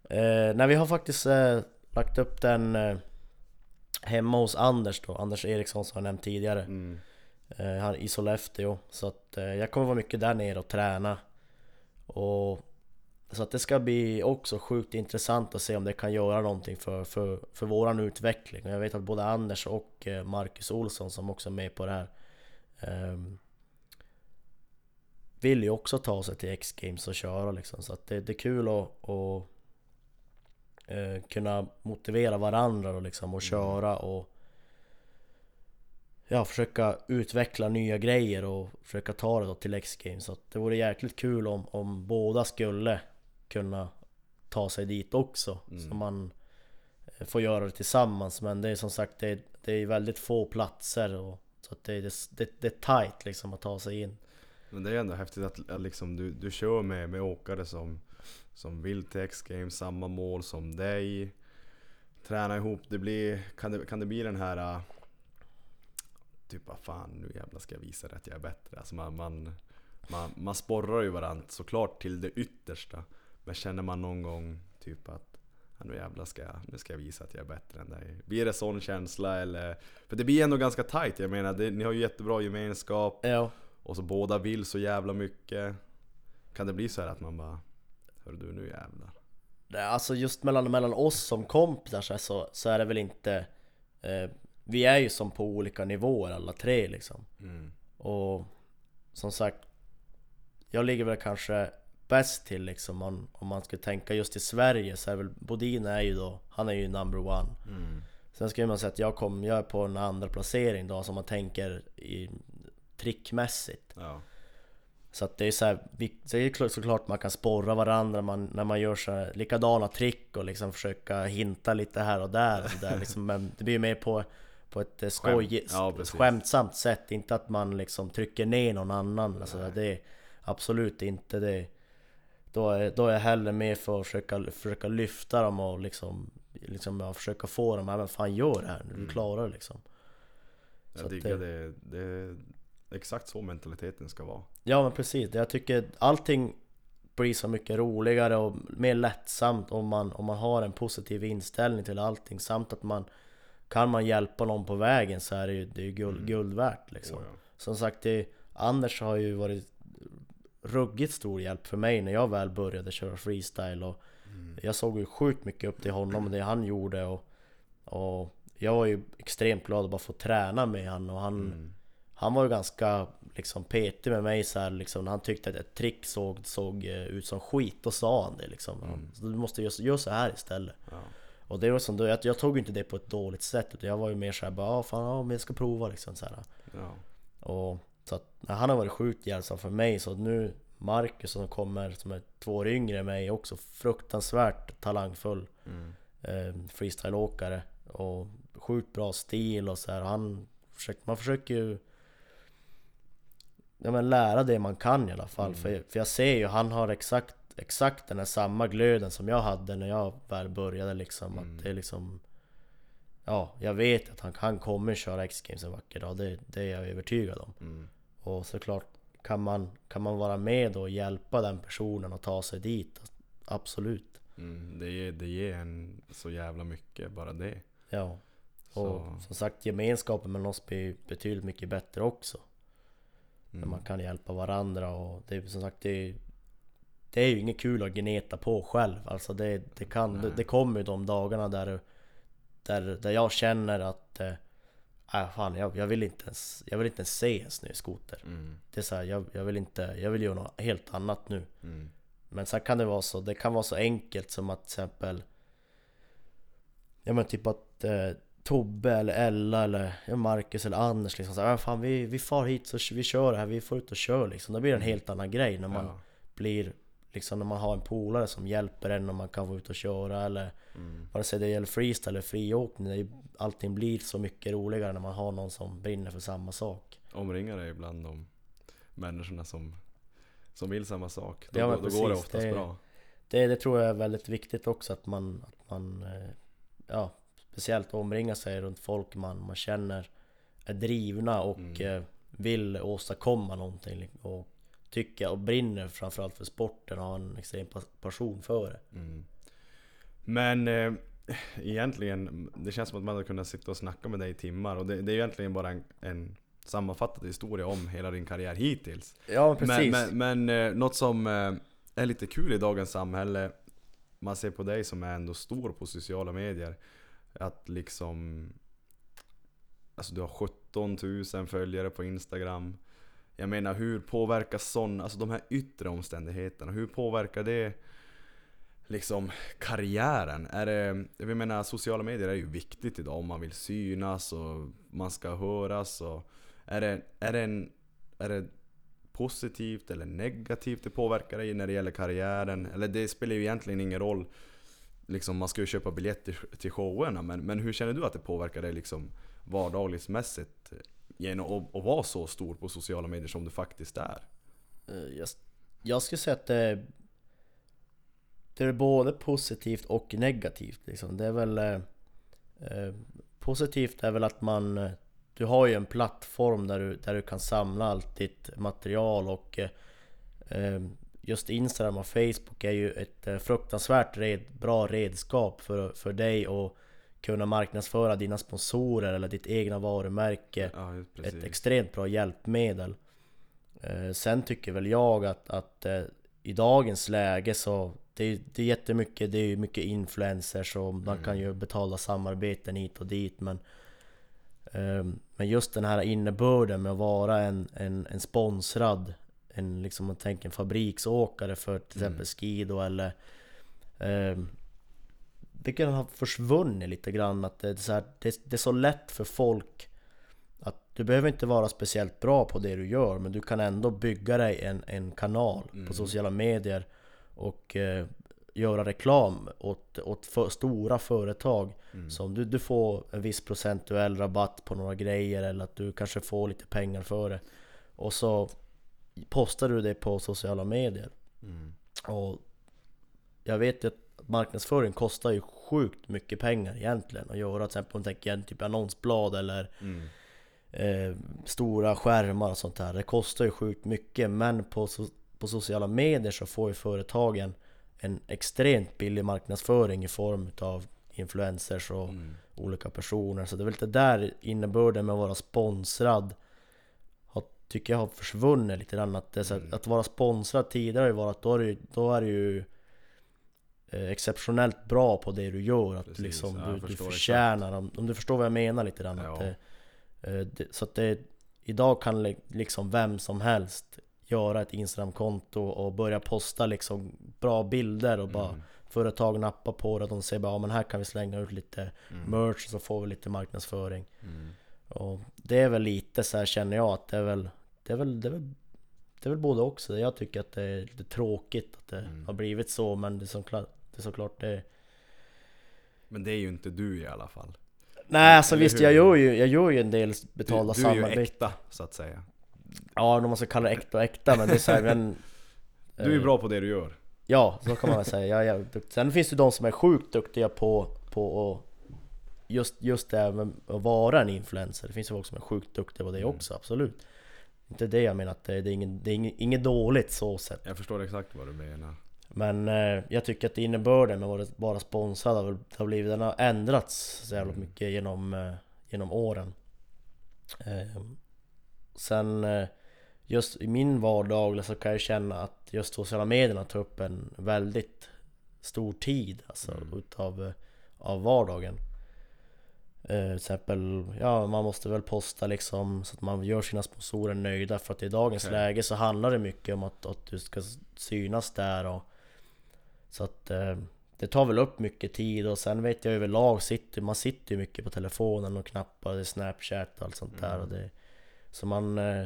eh, Nej vi har faktiskt eh, lagt upp den eh, hemma hos Anders då, Anders Eriksson som jag nämnt tidigare. Mm. eh, Han i Sollefteå. Så att eh, jag kommer vara mycket där nere och träna. Och Så att det ska bli också sjukt intressant att se om det kan göra någonting för, för, för våran utveckling. Och jag vet att både Anders och eh, Marcus Olsson som också är med på det här ehm, Vill ju också ta sig till X-Games och köra liksom Så att det, det är kul att, att eh, kunna motivera varandra och liksom och köra och ja, försöka utveckla nya grejer och försöka ta det då till X-Games. Så att det vore jäkligt kul om, om båda skulle kunna ta sig dit också. Mm. Så man eh, får göra det tillsammans. Men det är som sagt, det är, det är väldigt få platser. Och, så att det, är- det, det, det är tight liksom att ta sig in. Men det är ändå häftigt att, att liksom du, du kör med, med åkare som, som vill till X-Games, samma mål som dig. Träna ihop, det blir, kan, det, kan det bli den här... Äh, typ vad fan, nu jävlar ska jag visa dig att jag är bättre. Alltså man, man, man, man sporrar ju varandra såklart till det yttersta. Men känner man någon gång typ att ah, nu jävlar ska jag, nu ska jag visa att jag är bättre än dig. Blir det sån känsla eller? För det blir ändå ganska tight. Jag menar, det, ni har ju jättebra gemenskap. Ja, och så båda vill så jävla mycket. Kan det bli så här att man bara Hör du nu jävlar. alltså just mellan, mellan oss som kompisar så, så, är det väl inte... Eh, vi är ju som på olika nivåer alla tre liksom. Mm. Och som sagt Jag ligger väl kanske bäst till liksom om, om man ska tänka just i Sverige så är väl Bodin är ju då Han är ju number one Mm. Sen skulle man säga att jag, kom, jag är på en andra placering då som man tänker i trickmässigt Ja. Så att det är så här, vi, så är det klart- såklart man kan sporra varandra man, när man gör så här, likadana trick och liksom försöka hinta lite här och där, och så där liksom, Men det blir mer på, på ett eh, skoj. Ja, skämtsamt sätt Inte att man liksom trycker ner någon annan alltså. Det är absolut inte det då är, då är jag hellre med för att försöka, försöka lyfta dem och liksom, liksom ja, försöka få dem, men fan gör det här nu, du Mm. klarar det liksom Så Jag att diggar det- det. Exakt så mentaliteten ska vara. Ja men precis, jag tycker allting blir så mycket roligare och mer lättsamt om man, om man har en positiv inställning till allting samt att man kan man hjälpa någon på vägen så är det ju, det är ju guld, Mm. guld värt liksom. Åh, ja. Som sagt, det, Anders har ju varit ruggigt stor hjälp för mig när jag väl började köra freestyle och Mm. jag såg ju sjukt mycket upp till honom och det han gjorde och, och jag var ju extremt glad att bara få träna med han och han Mm. Han var ju ganska liksom petig med mig så här, liksom, när han tyckte att ett trick såg, såg eh, ut som skit, då sa han det liksom. Mm. Så du måste göra, gör så här istället. Ja. Och det var som jag, jag tog ju inte det på ett dåligt sätt, utan jag var ju mer såhär bara ah, fan, ja, men jag ska prova liksom så. Ja. Och så att, han har varit sjukt hjälpsam för mig, så nu Marcus som kommer, som är två år yngre än mig, också fruktansvärt talangfull Mm. eh, freestyleåkare och sjukt bra stil och så här. Han man försöker ju ja, men lära det man kan i alla fall. Mm. För, för jag ser ju, han har exakt, exakt den här samma glöden som jag hade när jag väl började liksom. Mm. Att det är liksom Ja, jag vet att han, han kommer köra X-Games en vacker dag. Det, det är jag övertygad om. Mm. Och såklart kan man, kan man vara med och hjälpa den personen att ta sig dit? Absolut. Mm, det, ger, det ger en så jävla mycket, bara det. Ja. Så, Och som sagt gemenskapen med oss blir betydligt mycket bättre också. När mm, man kan hjälpa varandra och det är som sagt det är, det är ju inget kul att gneta på själv. Alltså det, det, kan, det, det kommer ju de dagarna där, där, där jag känner att äh, fan, jag, jag, vill inte ens, jag vill inte ens se en snöskoter. mm, Det är så här, jag, jag vill inte, jag vill göra något helt annat nu. mm, Men sen kan det vara så, det kan vara så enkelt som att till exempel Ja men typ att eh, Tobbe eller Ella eller Marcus eller Anders liksom såhär, fan vi, vi far hit så vi kör det här, vi får ut och kör liksom. Det blir en helt annan grej när man ja, blir Liksom när man har en polare som hjälper en och man kan få ut och köra eller mm, Vare sig det gäller freestyle eller friåkning, det allting blir så mycket roligare när man har någon som brinner för samma sak. omringa dig bland de människorna som, som vill samma sak. Då, Ja, då, då går det precis, oftast det bra. Det, det tror jag är väldigt viktigt också att man, att man eh, ja, speciellt omringar sig runt folk man, man känner är drivna och Mm. eh, vill åstadkomma någonting och tycker och brinner framförallt för sporten och har en extrem pas- passion för det. Mm. Men eh, egentligen, det känns som att man hade kunnat sitta och snacka med dig i timmar och det, det är egentligen bara en, en sammanfattad historia om hela din karriär hittills. Ja Men, men, men eh, något som eh, är lite kul i dagens samhälle, man ser på dig som är ändå stor på sociala medier, att liksom Alltså du har 17 000 följare på Instagram. Jag menar hur påverkar sådana, alltså de här yttre omständigheterna, hur påverkar det liksom karriären? Är det, jag menar sociala medier är ju viktigt idag om man vill synas och man ska höras och är det, är det, en, är det positivt eller negativt det påverkar dig när det gäller karriären? Eller det spelar ju egentligen ingen roll Liksom man ska ju köpa biljetter till showerna men, men hur känner du att det påverkar dig liksom vardagsmässigt eh, genom att, att vara så stor på sociala medier som du faktiskt är? Eh, jag, jag skulle säga att det, det är både positivt och negativt liksom. Det är väl eh, eh Positivt är väl att man Du har ju en plattform där du, där du kan samla allt ditt material och eh, Just Instagram och Facebook är ju ett eh, fruktansvärt red, bra redskap för, för dig att kunna marknadsföra dina sponsorer eller ditt egna varumärke. Ja, ett extremt bra hjälpmedel. Eh, sen tycker väl jag att, att eh, i dagens läge så det är, det är jättemycket, det är mycket influencers och man kan ju betala samarbeten hit och dit men Men just den här innebörden med att vara en, en, en sponsrad en, liksom man tänker en fabriksåkare för till Mm. exempel Skido eller eh, Det kan ha försvunnit lite grann att det är, så här, det, det är så lätt för folk att du behöver inte vara speciellt bra på det du gör men du kan ändå bygga dig en, en kanal Mm. på sociala medier och eh, göra reklam åt, åt för, stora företag Mm. som du, du får en viss procentuell rabatt på några grejer eller att du kanske får lite pengar för det och så postar du det på sociala medier Mm. och jag vet att marknadsföring kostar ju sjukt mycket pengar egentligen att göra. Till exempel om tänker en typ annonsblad eller Mm. eh, stora skärmar och sånt där. Det kostar ju sjukt mycket men på, so på sociala medier så får ju företagen en extremt billig marknadsföring i form av influencers och Mm. olika personer. Så det är väl lite där innebörden med att vara sponsrad tycker jag har försvunnit lite grann. Att, det Mm. att vara sponsrad tidigare har ju varit att då är du, då är du ju eh, exceptionellt bra på det du gör. Att Precis, liksom, ja, du, du förtjänar, om, om du förstår vad jag menar lite grann. Att Ja. det, eh, det, så att det, idag kan li- liksom vem som helst göra ett Instagramkonto och börja posta liksom bra bilder och bara Mm. företag nappar på det. De säger bara ja, men här kan vi slänga ut lite Mm. merch så får vi lite marknadsföring. Mm. Och det är väl lite så här känner jag att det är väl Det är väl, det är väl, det är väl både också. Jag tycker att det är lite tråkigt att det Mm. har blivit så men det är såklart det, är såklart det Men det är ju inte du i alla fall. Nej alltså Eller visst hur? jag gör ju, jag gör ju en del betalda du är ju samarbeten äkta, så att säga. Ja om man ska kalla det äkta och äkta men det är så här, men Du är ju eh, bra på det du gör. Ja, så kan man väl säga. Jag är jävligt duktig. Sen finns det de som är sjukt duktiga på, på att just, just det här med att vara en influencer. Det finns ju folk som är sjukt duktiga på det Mm. också, absolut. Inte det jag menar, att det, det är, inget, det är inget, inget dåligt så sett. Jag förstår exakt vad du menar. Men eh, jag tycker att innebörden med att vara sponsrad har, har blivit, den har ändrats så jävla Mm. mycket genom, eh, genom åren. Eh, sen eh, just i min vardag så kan jag känna att just sociala medierna tar upp en väldigt stor tid alltså Mm. utav eh, av vardagen. Eh, till exempel, ja man måste väl posta liksom så att man gör sina sponsorer nöjda för att i dagens Okej. läge så handlar det mycket om att, att du ska synas där och Så att eh, det tar väl upp mycket tid och sen vet jag överlag sitter man sitter ju mycket på telefonen och knappar, det är snapchat och allt sånt där och det Så man eh,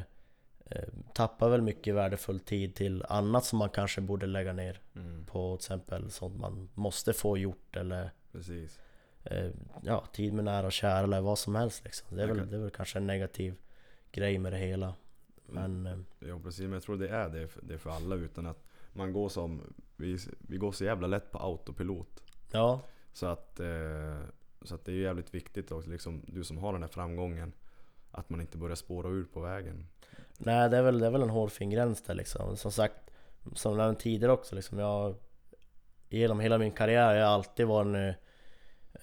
eh, tappar väl mycket värdefull tid till annat som man kanske borde lägga ner Mm. på till exempel sånt man måste få gjort eller Precis. Eh, ja, tid med nära och kära eller vad som helst liksom. Det är, väl, kan- det är väl kanske en negativ grej med det hela. Men eh, Ja precis, men jag tror det är det för, det för alla utan att man går som, vi, vi går så jävla lätt på autopilot. ja, Så att, eh, så att det är jävligt viktigt också, liksom, du som har den här framgången, att man inte börjar spåra ur på vägen. nej det är väl, det är väl en hårfin gräns där liksom. Som sagt, som jag nämnde tidigare också liksom. Jag, genom hela min karriär har jag alltid varit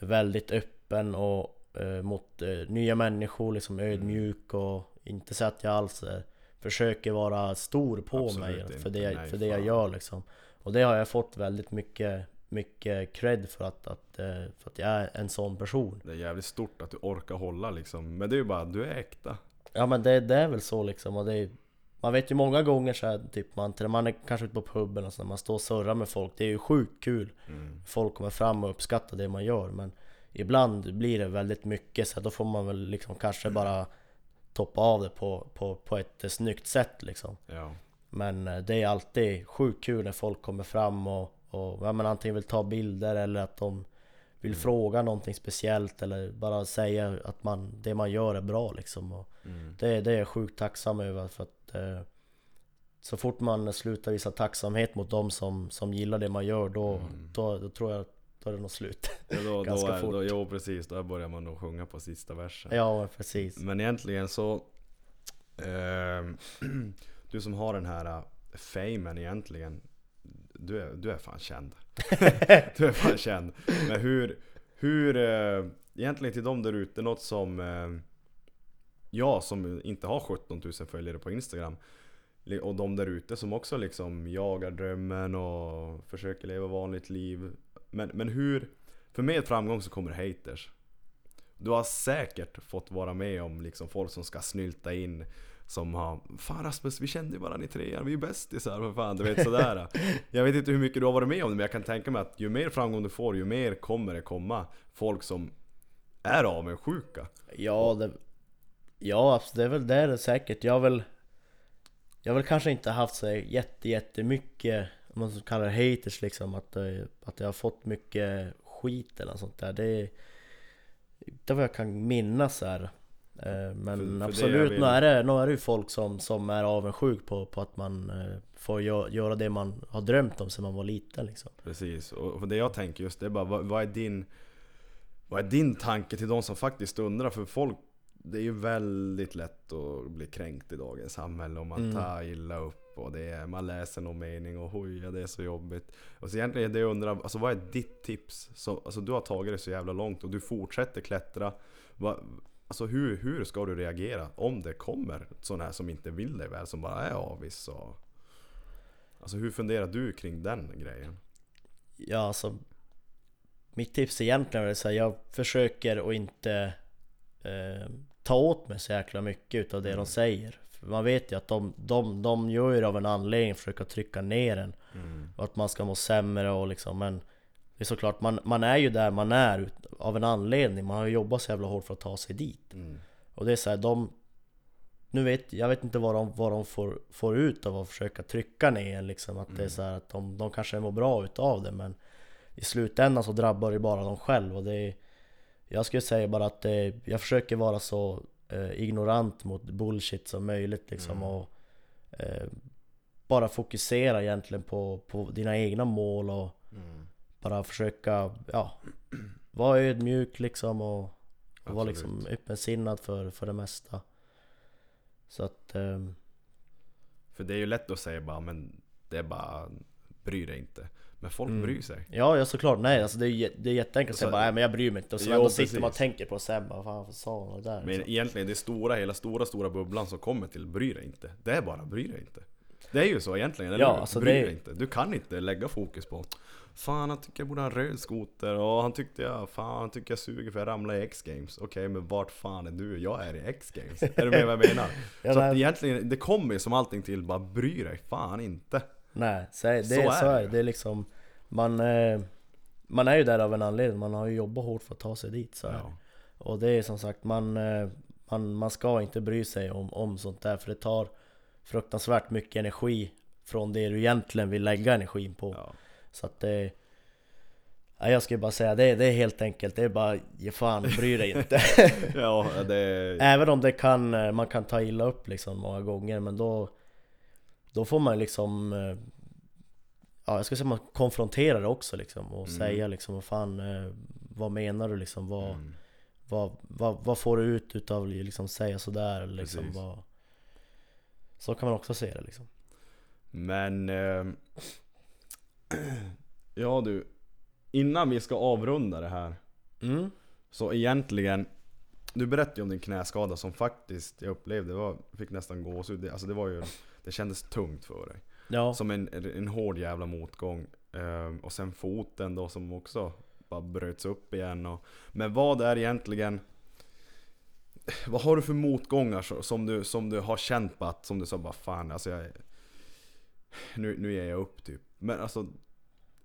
väldigt öppen och eh, mot eh, nya människor, liksom ödmjuk och inte så att jag alls eh, försöker vara stor på Absolut mig inte. för det, jag, Nej, för det jag gör liksom. Och det har jag fått väldigt mycket, mycket cred för att, att, eh, för att jag är en sån person. Det är jävligt stort att du orkar hålla liksom. Men det är ju bara, du är äkta. Ja men det, det är väl så liksom och det är, Man vet ju många gånger så här, typ man, man är kanske ute på puben och så när man står och surrar med folk Det är ju sjukt kul Mm. Folk kommer fram och uppskattar det man gör men Ibland blir det väldigt mycket så då får man väl liksom kanske bara Toppa av det på, på, på ett snyggt sätt liksom Ja. Men eh, det är alltid sjukt kul när folk kommer fram och, och ja, men antingen vill ta bilder eller att de vill Mm. fråga någonting speciellt eller bara säga att man, det man gör är bra liksom. Och Mm. det, det är jag sjukt tacksam över för att eh, så fort man slutar visa tacksamhet mot dem som, som gillar det man gör då, Mm. då, då tror jag då är det nog slut. Ja, då, då Ganska är, fort. Då, jo precis, då börjar man nog sjunga på sista versen. ja precis. Men egentligen så ehm, Du som har den här äh, famen egentligen Du är, du är fan känd Du är fan känd Men hur, hur eh, Egentligen till dem där ute, något som eh, jag som inte har 17 000 följare på Instagram Och de där ute som också liksom jagar drömmen och försöker leva vanligt liv. Men, men hur? För med framgång så kommer haters. Du har säkert fått vara med om liksom folk som ska snylta in Som har Fan Rasmus, vi kände ju varandra i trean, vi är bästisar för fan, du vet sådär. Jag vet inte hur mycket du har varit med om det men jag kan tänka mig att ju mer framgång du får, ju mer kommer det komma Folk som är avundsjuka. Ja, det, ja absolut, det är väl det är det säkert. Jag har väl Jag har väl kanske inte haft så jätte, jättemycket Om man så kallar det haters liksom att, eh, att jag har fått mycket skit eller något sånt där Det är Inte vad jag kan minnas här Eh, Men För- för det absolut, jag vill- nu är det, nu är det ju folk som, som är avundsjuk på, på att man eh, får gö- göra det man har drömt om sedan man var liten liksom Precis, och för det jag tänker just det är bara vad, vad är din Vad är din tanke till de som faktiskt undrar? För folk Det är ju väldigt lätt att bli kränkt i dagens samhälle om man Mm. tar illa upp och det är, man läser någon mening och oj, ja, det är så jobbigt. Och så egentligen det jag undrar, alltså vad är ditt tips? Så, alltså du har tagit det så jävla långt och du fortsätter klättra. Va, alltså hur, hur ska du reagera om det kommer sådana här som inte vill dig väl, som bara är avis och... Alltså hur funderar du kring den grejen? Ja alltså Mitt tips egentligen är att jag försöker att inte eh, ta åt mig så jäkla mycket utav det Mm. de säger För Man vet ju att de, de, de gör ju det av en anledning, försöka trycka ner en Mm. Och att man ska må sämre och liksom men Det är såklart, man, man är ju där man är ut- av en anledning Man har ju jobbat så jävla hårt för att ta sig dit Mm. Och det är så här, de Nu vet jag vet inte vad de, vad de får, får ut av att försöka trycka ner en liksom Att det är Mm. så här att de, de kanske mår bra utav det men I slutändan så drabbar det bara dem själv och det är, Jag skulle säga bara att det, jag försöker vara så eh, ignorant mot bullshit som möjligt liksom Mm. och eh, Bara fokusera egentligen på, på dina egna mål och Mm. bara försöka, ja Vara ödmjuk liksom och och vara liksom öppensinnad för, för det mesta Så att, eh, För det är ju lätt att säga bara, men det är bara, bry dig inte. Men folk Mm. bryr sig. Ja, ja såklart, nej alltså det är, det är jätteenkelt att säga bara nej men jag bryr mig inte och så Jo, ändå sitter man och tänker på sen bara fan vad sa det där? Men liksom. egentligen det stora, hela stora, stora bubblan som kommer till bry dig inte. Det är bara bry dig inte. Det är ju så egentligen, eller Ja, alltså bry det är- dig inte. Du kan inte lägga fokus på Fan han tycker jag borde ha en röd skoter och han tyckte jag, fan han tycker jag suger för jag ramlade i X-games. Okej men vart fan är du? Jag är i X-games. är du med vad jag menar? Ja, så att egentligen, det kommer ju som allting till, bara bry dig fan inte. Nej, så är, det, Så så är är, det det. är liksom Man eh, Man är ju där av en anledning, man har ju jobbat hårt för att ta sig dit så är. Ja. Och det är som sagt, man, eh, man, man ska inte bry sig om, om sånt där för det tar fruktansvärt mycket energi från det du egentligen vill lägga energin på. Ja. Så att det... Ja, jag skulle bara säga, det, det är helt enkelt, det är bara ge fan, bry dig inte. ja, det... Även om det kan, eh, man kan ta illa upp liksom många gånger, men då... Då får man liksom... eh, Ja, jag skulle säga man konfronterar det också liksom och Mm. säga liksom vad fan, eh, vad menar du liksom? Vad, Mm. vad, vad, vad får du ut utav att liksom säga sådär? Liksom, Precis. vad, så kan man också se det liksom. Men... ehm, ja du, innan vi ska avrunda det här Mm. Så egentligen Du berättade ju om din knäskada som faktiskt jag upplevde, var, fick nästan gåshud. Alltså det var ju Det kändes tungt för dig. Ja, Som en, en hård jävla motgång. Ehm, och sen foten då som också bara bröts upp igen. Och, men vad är egentligen Vad har du för motgångar som du, som du har känt på att, som du sa bara fan alltså jag nu, nu ger jag upp typ. Men alltså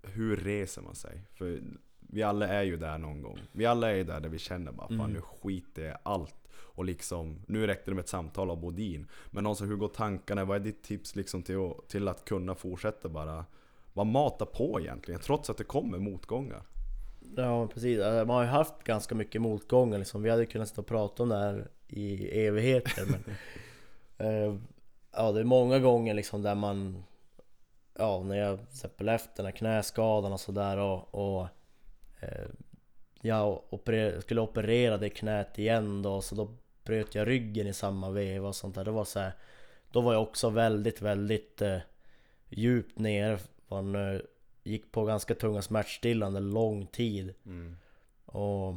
Hur reser man sig? För vi alla är ju där någon gång. Vi alla är ju där där vi känner bara fan Mm. nu skiter jag allt. Och liksom, nu räckte det med ett samtal av Bodin. Men alltså hur går tankarna? Vad är ditt tips liksom till att, till att kunna fortsätta bara Bara mata på egentligen, trots att det kommer motgångar. ja precis. Alltså, Man har ju haft ganska mycket motgångar liksom. Vi hade kunnat sitta och prata om det här i evigheter men... eh, ja, det är många gånger liksom där man... Ja, när jag till exempel efter den här knäskadan och sådär och... och jag operer, skulle operera det knät igen då, så då bröt jag ryggen i samma veva och sånt där. Det var så här, Då var jag också väldigt, väldigt eh, djupt ner. Man eh, gick på ganska tunga smärtstillande lång tid. Och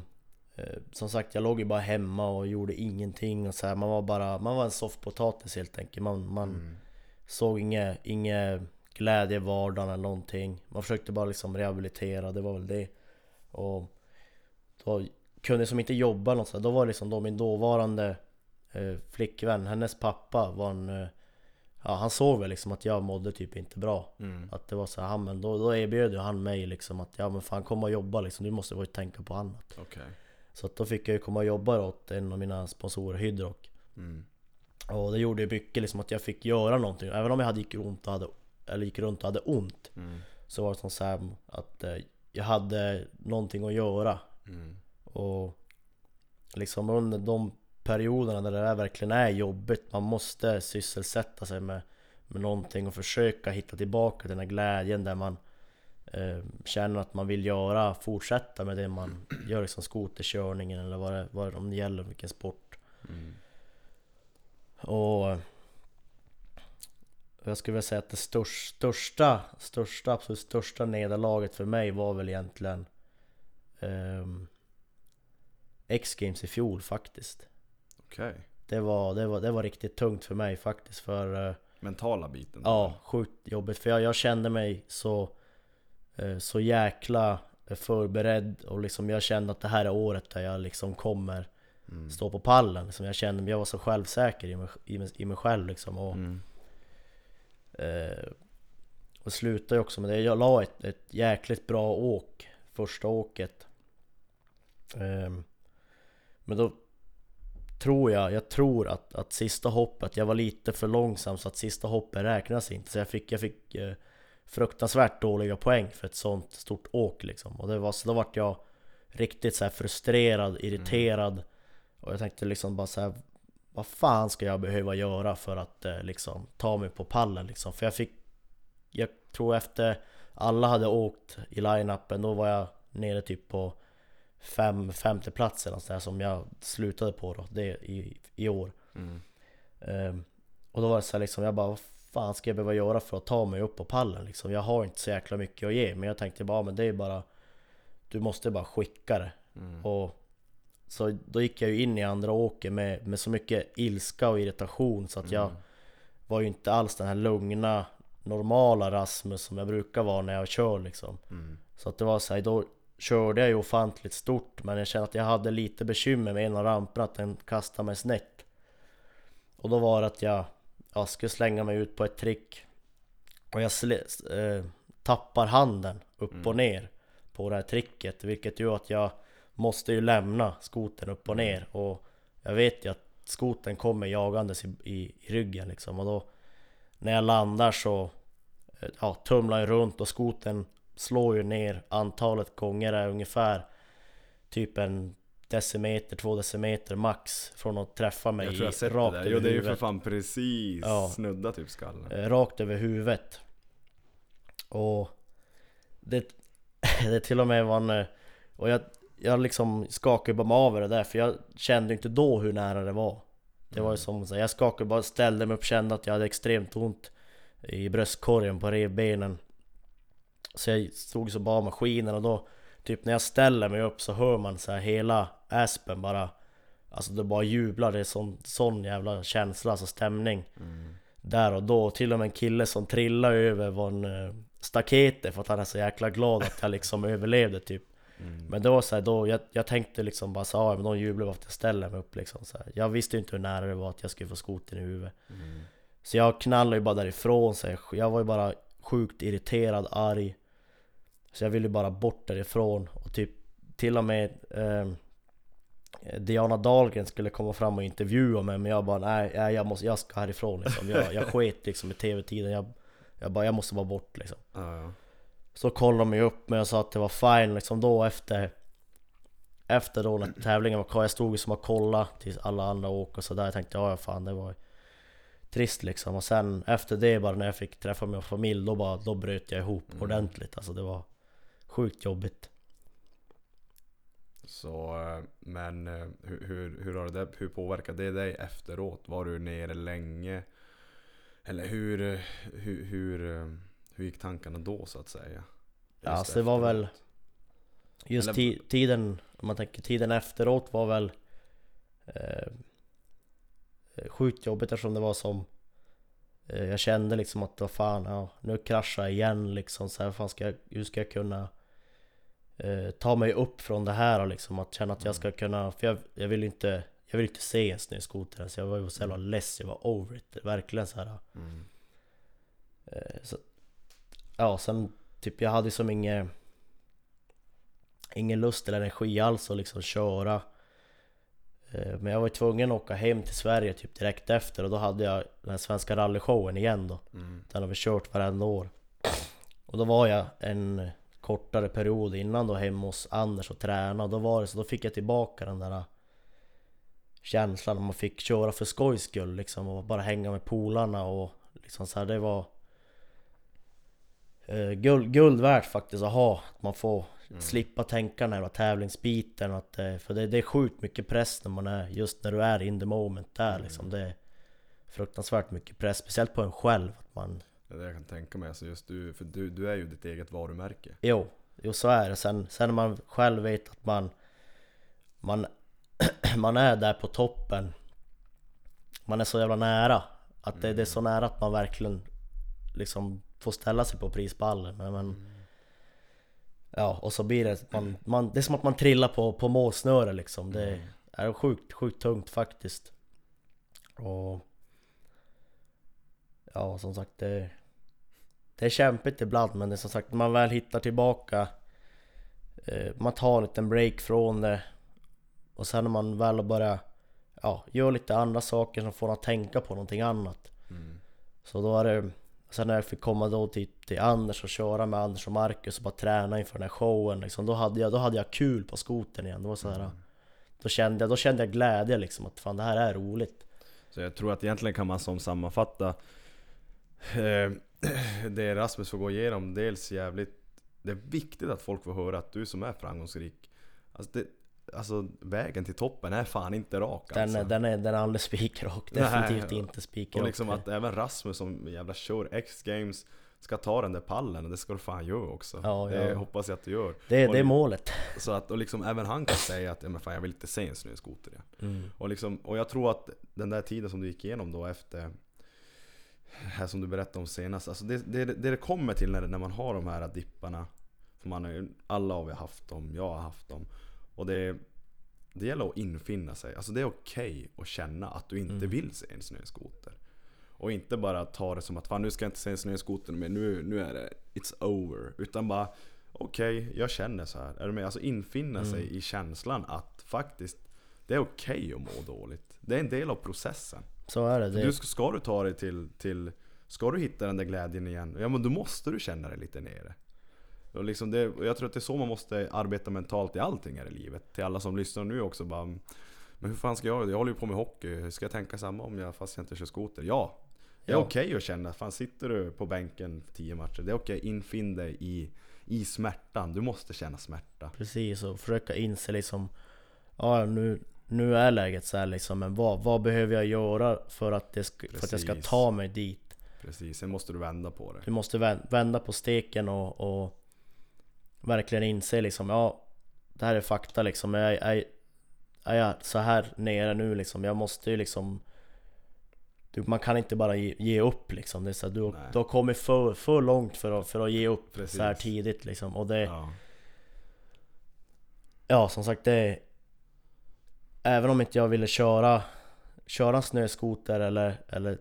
eh, som sagt, jag låg ju bara hemma och gjorde ingenting och så här, Man var bara, man var en soffpotatis helt enkelt. Man, man Mm. såg inget, inget glädje i vardagen eller någonting. Man försökte bara liksom rehabilitera, det var väl det. Och då kunde jag som inte jobba något så. Då var liksom då min dåvarande eh, flickvän, hennes pappa var en... Eh, ja, han såg väl liksom att jag mådde typ inte bra. Mm. Att det var så här, men då, då erbjöd han mig liksom att ja men fan kom och jobba liksom, du måste ju tänka på annat. Okej. Så att då fick jag ju komma och jobba åt en av mina sponsorer, Hydrock. Mm. Och det gjorde ju mycket liksom att jag fick göra någonting. Även om jag hade gick runt och hade, eller gick runt och hade ont. Mm. Så var det som så här att eh, jag hade någonting att göra. Mm. Och liksom under de perioderna där det verkligen är jobbigt, man måste sysselsätta sig med, med någonting och försöka hitta tillbaka till den här glädjen där man eh, känner att man vill göra, fortsätta med det man gör, liksom skoterkörningen eller vad det, vad det om det gäller, vilken sport. Mm. Och jag skulle vilja säga att det största, största, absolut största nederlaget för mig var väl egentligen ehm, X-Games i fjol faktiskt. Okej. Det var, det, var, det var riktigt tungt för mig faktiskt för eh, Mentala biten. Ja, sjukt jobbigt för jag, jag kände mig så eh, Så jäkla förberedd och liksom jag kände att det här är året där jag liksom kommer Mm. stå på pallen. Liksom jag kände jag var så självsäker i mig, i mig, i mig själv liksom. Och, Mm. Eh, och slutade också med det. Jag la ett, ett jäkligt bra åk första åket. Ehm, men då tror jag, jag tror att, att sista hoppet, jag var lite för långsam så att sista hoppet räknas inte. Så jag fick, jag fick eh, fruktansvärt dåliga poäng för ett sånt stort åk liksom. Och det var, så då vart jag riktigt så frustrerad, irriterad. Och jag tänkte liksom bara så här, vad fan ska jag behöva göra för att eh, liksom ta mig på pallen liksom? För jag fick, jag tror efter alla hade åkt i line-upen, då var jag nere typ på fem, femte plats eller nåt sånt där som jag slutade på då, det i, i år. Mm. Ehm, och då var det så här liksom, jag bara, vad fan ska jag behöva göra för att ta mig upp på pallen liksom? Jag har inte så jäkla mycket att ge men jag tänkte bara, men det är bara Du måste bara skicka det Mm. och Så då gick jag ju in i andra åker med, med så mycket ilska och irritation så att jag Mm. var ju inte alls den här lugna Normala Rasmus som jag brukar vara när jag kör liksom Mm. Så att det var så här, då körde jag ju ofantligt stort men jag kände att jag hade lite bekymmer med en av ramperna, att den kastade mig snett Och då var det att jag, jag skulle slänga mig ut på ett trick Och jag eh, tappar handen upp och Mm. ner på det här tricket Vilket gör att jag måste ju lämna skoten upp och ner och jag vet ju att skoten kommer jagandes i, i, i ryggen liksom och då När jag landar så eh, ja, tumlar jag runt och skoten slår ju ner antalet gånger är ungefär typ en decimeter, två decimeter max från att träffa mig Jag tror jag har sett det rakt där. över Jo det är ju för fan precis Ja. snudda typ skallen. Eh, rakt över huvudet. Och det, det till och med var en... eh, Och jag, jag liksom skakade bara av det där för jag kände inte då hur nära det var. Det var ju som så jag skakade bara, ställde mig upp, kände att jag hade extremt ont i bröstkorgen på revbenen. Så jag stod så bara med skinen och då Typ när jag ställer mig upp så hör man så här hela aspen bara Alltså det bara jublar, det är sån, sån jävla känsla, alltså stämning Mm. där och då. Till och med en kille som trillade över var en eh, staketet för att han är så jäkla glad att jag liksom överlevde typ. Mm. Men det var så här, då, jag, jag tänkte liksom bara så ja, men de jublar för att jag ställer mig upp liksom så här. Jag visste ju inte hur nära det var att jag skulle få skoten i huvudet. Mm. Så jag knallade ju bara därifrån så jag, jag var ju bara sjukt irriterad, arg. Så jag ville bara bort därifrån och typ till och med ehm, Diana Dahlgren skulle komma fram och intervjua mig men jag bara nej, nej jag, måste, jag ska härifrån liksom. Jag, jag sket liksom i tv-tiden. Jag, jag bara, jag måste bara bort liksom. Ja, ja. Så kollade de mig upp mig och sa att det var fine liksom då efter Efter då när tävlingen var klar, jag stod ju som och kollade tills alla andra åkte och sådär Jag tänkte ja fan det var Trist liksom och sen efter det bara när jag fick träffa min familj då bara, då bröt jag ihop Mm. ordentligt Alltså det var Sjukt jobbigt Så, eh, men eh, hur, hur, hur, har det, hur påverkade det dig efteråt? Var du nere länge? Eller hur, eh, hur, hur, hur gick tankarna då så att säga? Ja, alltså det var väl. Just Eller- ti- tiden, om man tänker tiden efteråt var väl eh, Sjukt jobbigt eftersom det var som eh, Jag kände liksom att vad fan, ja, nu kraschar jag igen liksom så här, fan ska jag, hur ska jag kunna eh, Ta mig upp från det här och liksom att känna att jag ska kunna, för jag, jag vill inte Jag vill inte se en snöskoter så jag var ju så jävla less, jag var over it, verkligen så här. Mm. Eh, så, ja, sen typ jag hade som inget Ingen lust eller energi alls att liksom köra. Eh, Men jag var tvungen att åka hem till Sverige typ direkt efter och då hade jag den svenska rallyshowen igen då. Mm. Den har vi kört varenda år. Och då var jag en kortare period innan då hemma hos Anders och träna och då var det så då fick jag tillbaka den där Känslan man fick köra för skojs skull liksom och bara hänga med polarna och liksom så här, det var guld, guld värt faktiskt att ha Att man får Mm. slippa tänka den här tävlingsbiten att, eh, För det, det är sjukt mycket press när man är Just när du är in the moment där Mm. liksom Det är fruktansvärt mycket press Speciellt på en själv att man Det är det jag kan tänka mig. Alltså just du, för du, du är ju ditt eget varumärke. Jo, jo så är det. Sen, sen när man själv vet att man Man, man är där på toppen Man är så jävla nära Att det, det är så nära att man verkligen Liksom får ställa sig på prispallen men, men Ja, och så blir det man, man Det är som att man trillar på, på målsnöre liksom. Det är sjukt, sjukt tungt faktiskt. Och Ja, som sagt det Det är kämpigt ibland men det är som sagt, när man väl hittar tillbaka eh, Man tar en liten break från det. Och sen när man väl börjar Ja, gör lite andra saker som får en att tänka på någonting annat. Mm. Så då är det Sen när jag fick komma då till, till Anders och köra med Anders och Marcus och bara träna inför den här showen liksom, då, hade jag, då hade jag kul på skoten igen, det var så här, då, kände jag, då kände jag glädje liksom att fan det här är roligt. Så jag tror att egentligen kan man som sammanfatta eh, Det Rasmus får gå igenom, dels jävligt Det är viktigt att folk får höra att du som är framgångsrik Alltså det, Alltså vägen till toppen är fan inte rak Den, alltså. den, är, den är aldrig spikrak, Nej, definitivt och- inte spikrak Och liksom att även Rasmus som jävla kör X-games ska ta den där pallen, och det ska du fan göra också. Ja, det ja. hoppas jag att du gör. det, och det är li- målet Så att, och liksom även han kan säga att ja, men fan, jag vill inte se en snöskoter. Ja. mm. Och, liksom, och jag tror att den där tiden som du gick igenom då efter här som du berättade om senast, alltså det, det, det det kommer till när, när man har de här dipparna för man har ju, Alla har vi haft dem, jag har haft dem Och det, det gäller att infinna sig, alltså det är okej att känna att du inte Mm. vill se en snöskoter Och inte bara ta det som att fan nu ska jag inte se en snöskoter men nu, nu är det It's over Utan bara Okej, jag känner så här. Är du med? Alltså infinna sig Mm. i känslan att faktiskt Det är okej att må dåligt Det är en del av processen Så är det, det du, ska- ska du ta dig till, till Ska du hitta den där glädjen igen? Ja men då måste du känna dig lite nere och liksom det, och jag tror att det är så man måste arbeta mentalt i allting här i livet Till alla som lyssnar nu också bara Men hur fan ska jag? Jag håller ju på med hockey Ska jag tänka samma om jag fast jag inte kör skoter? Ja! Det är Ja. okej att känna, fan sitter du på bänken 10 matcher Det är okej, infinn dig i, i smärtan Du måste känna smärta Precis, och försöka inse liksom Ja nu, nu är läget så här liksom Men vad, vad behöver jag göra för att, det sk- för att jag ska ta mig dit? Precis, sen måste du vända på det Du måste vän- vända på steken och, och Verkligen inse liksom Ja Det här är fakta liksom är, är, är jag så här nere nu liksom Jag måste ju liksom du, Man kan inte bara ge, ge upp liksom det är så här, du, Nej. du har kommit för, för långt för att, för att ge upp Precis. så här tidigt liksom Och det ja. Ja som sagt det Även om inte jag ville köra Köra en snöskoter eller, eller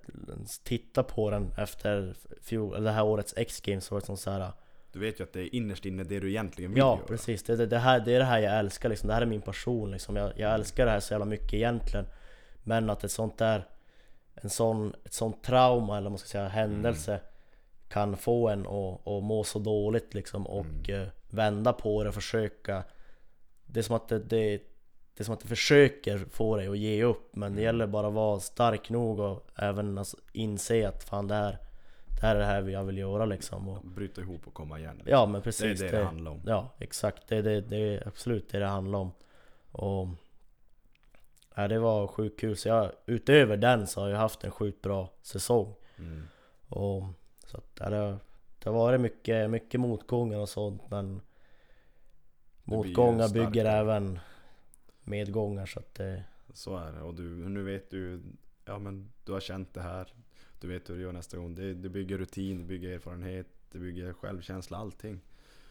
titta på den efter fjol, eller det här årets X-games så var det som så här. Du vet ju att det är innerst inne det du egentligen vill Ja göra. precis, det, det, det, här, det är det här jag älskar liksom. Det här är min passion liksom. jag, jag älskar det här så jävla mycket egentligen. Men att ett sånt där En sån, ett sånt trauma eller man ska säga händelse Kan få en att, att må så dåligt liksom och eh, vända på det och försöka. Det är som att det, det, det är som att det försöker få dig att ge upp Men det gäller bara att vara stark nog och även alltså, inse att fan det här Det här är det här jag vill göra liksom och, Bryta ihop och komma igen. Ja men Det är precis det det handlar om. Ja exakt, det är det, det är absolut det det handlar om. Och ja, Det var sjukt kul, så jag, utöver den så har jag haft en sjukt bra säsong. Mm. och, Så att ja, det, det har varit mycket, mycket motgångar och sånt men Motgångar bygger även medgångar så att det, Så är det, och du, nu vet du Ja men du har känt det här Du vet hur du gör nästa gång. Det, det bygger rutin, det bygger erfarenhet Det bygger självkänsla, allting.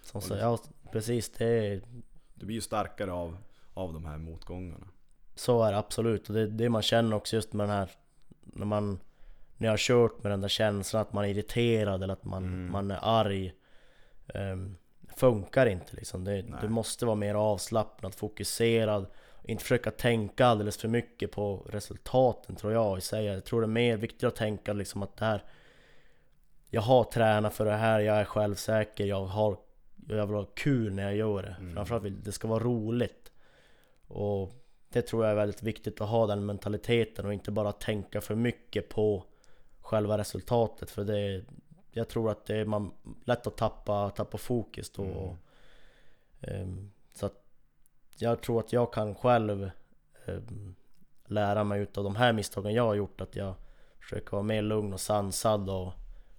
Som så, ja precis. Det Du blir ju starkare av, av de här motgångarna. Så är det absolut. Och det det man känner också just med den här När man När jag har kört med den där känslan att man är irriterad eller att man, Mm. man är arg ehm, Funkar inte liksom. Det. Du måste vara mer avslappnad, fokuserad Inte försöka tänka alldeles för mycket på resultaten tror jag i sig. Jag tror det är mer viktigt att tänka liksom att det här Jag har tränat för det här, jag är självsäker, jag har Jag vill ha kul när jag gör det. Mm. Framförallt vill det ska vara roligt. Och det tror jag är väldigt viktigt att ha den mentaliteten och inte bara tänka för mycket på själva resultatet. För det Jag tror att det är man, lätt att tappa, tappa fokus då. Mm. Ehm, Så att jag tror att jag kan själv ehm, lära mig utav de här misstagen jag har gjort att jag försöker vara mer lugn och sansad och,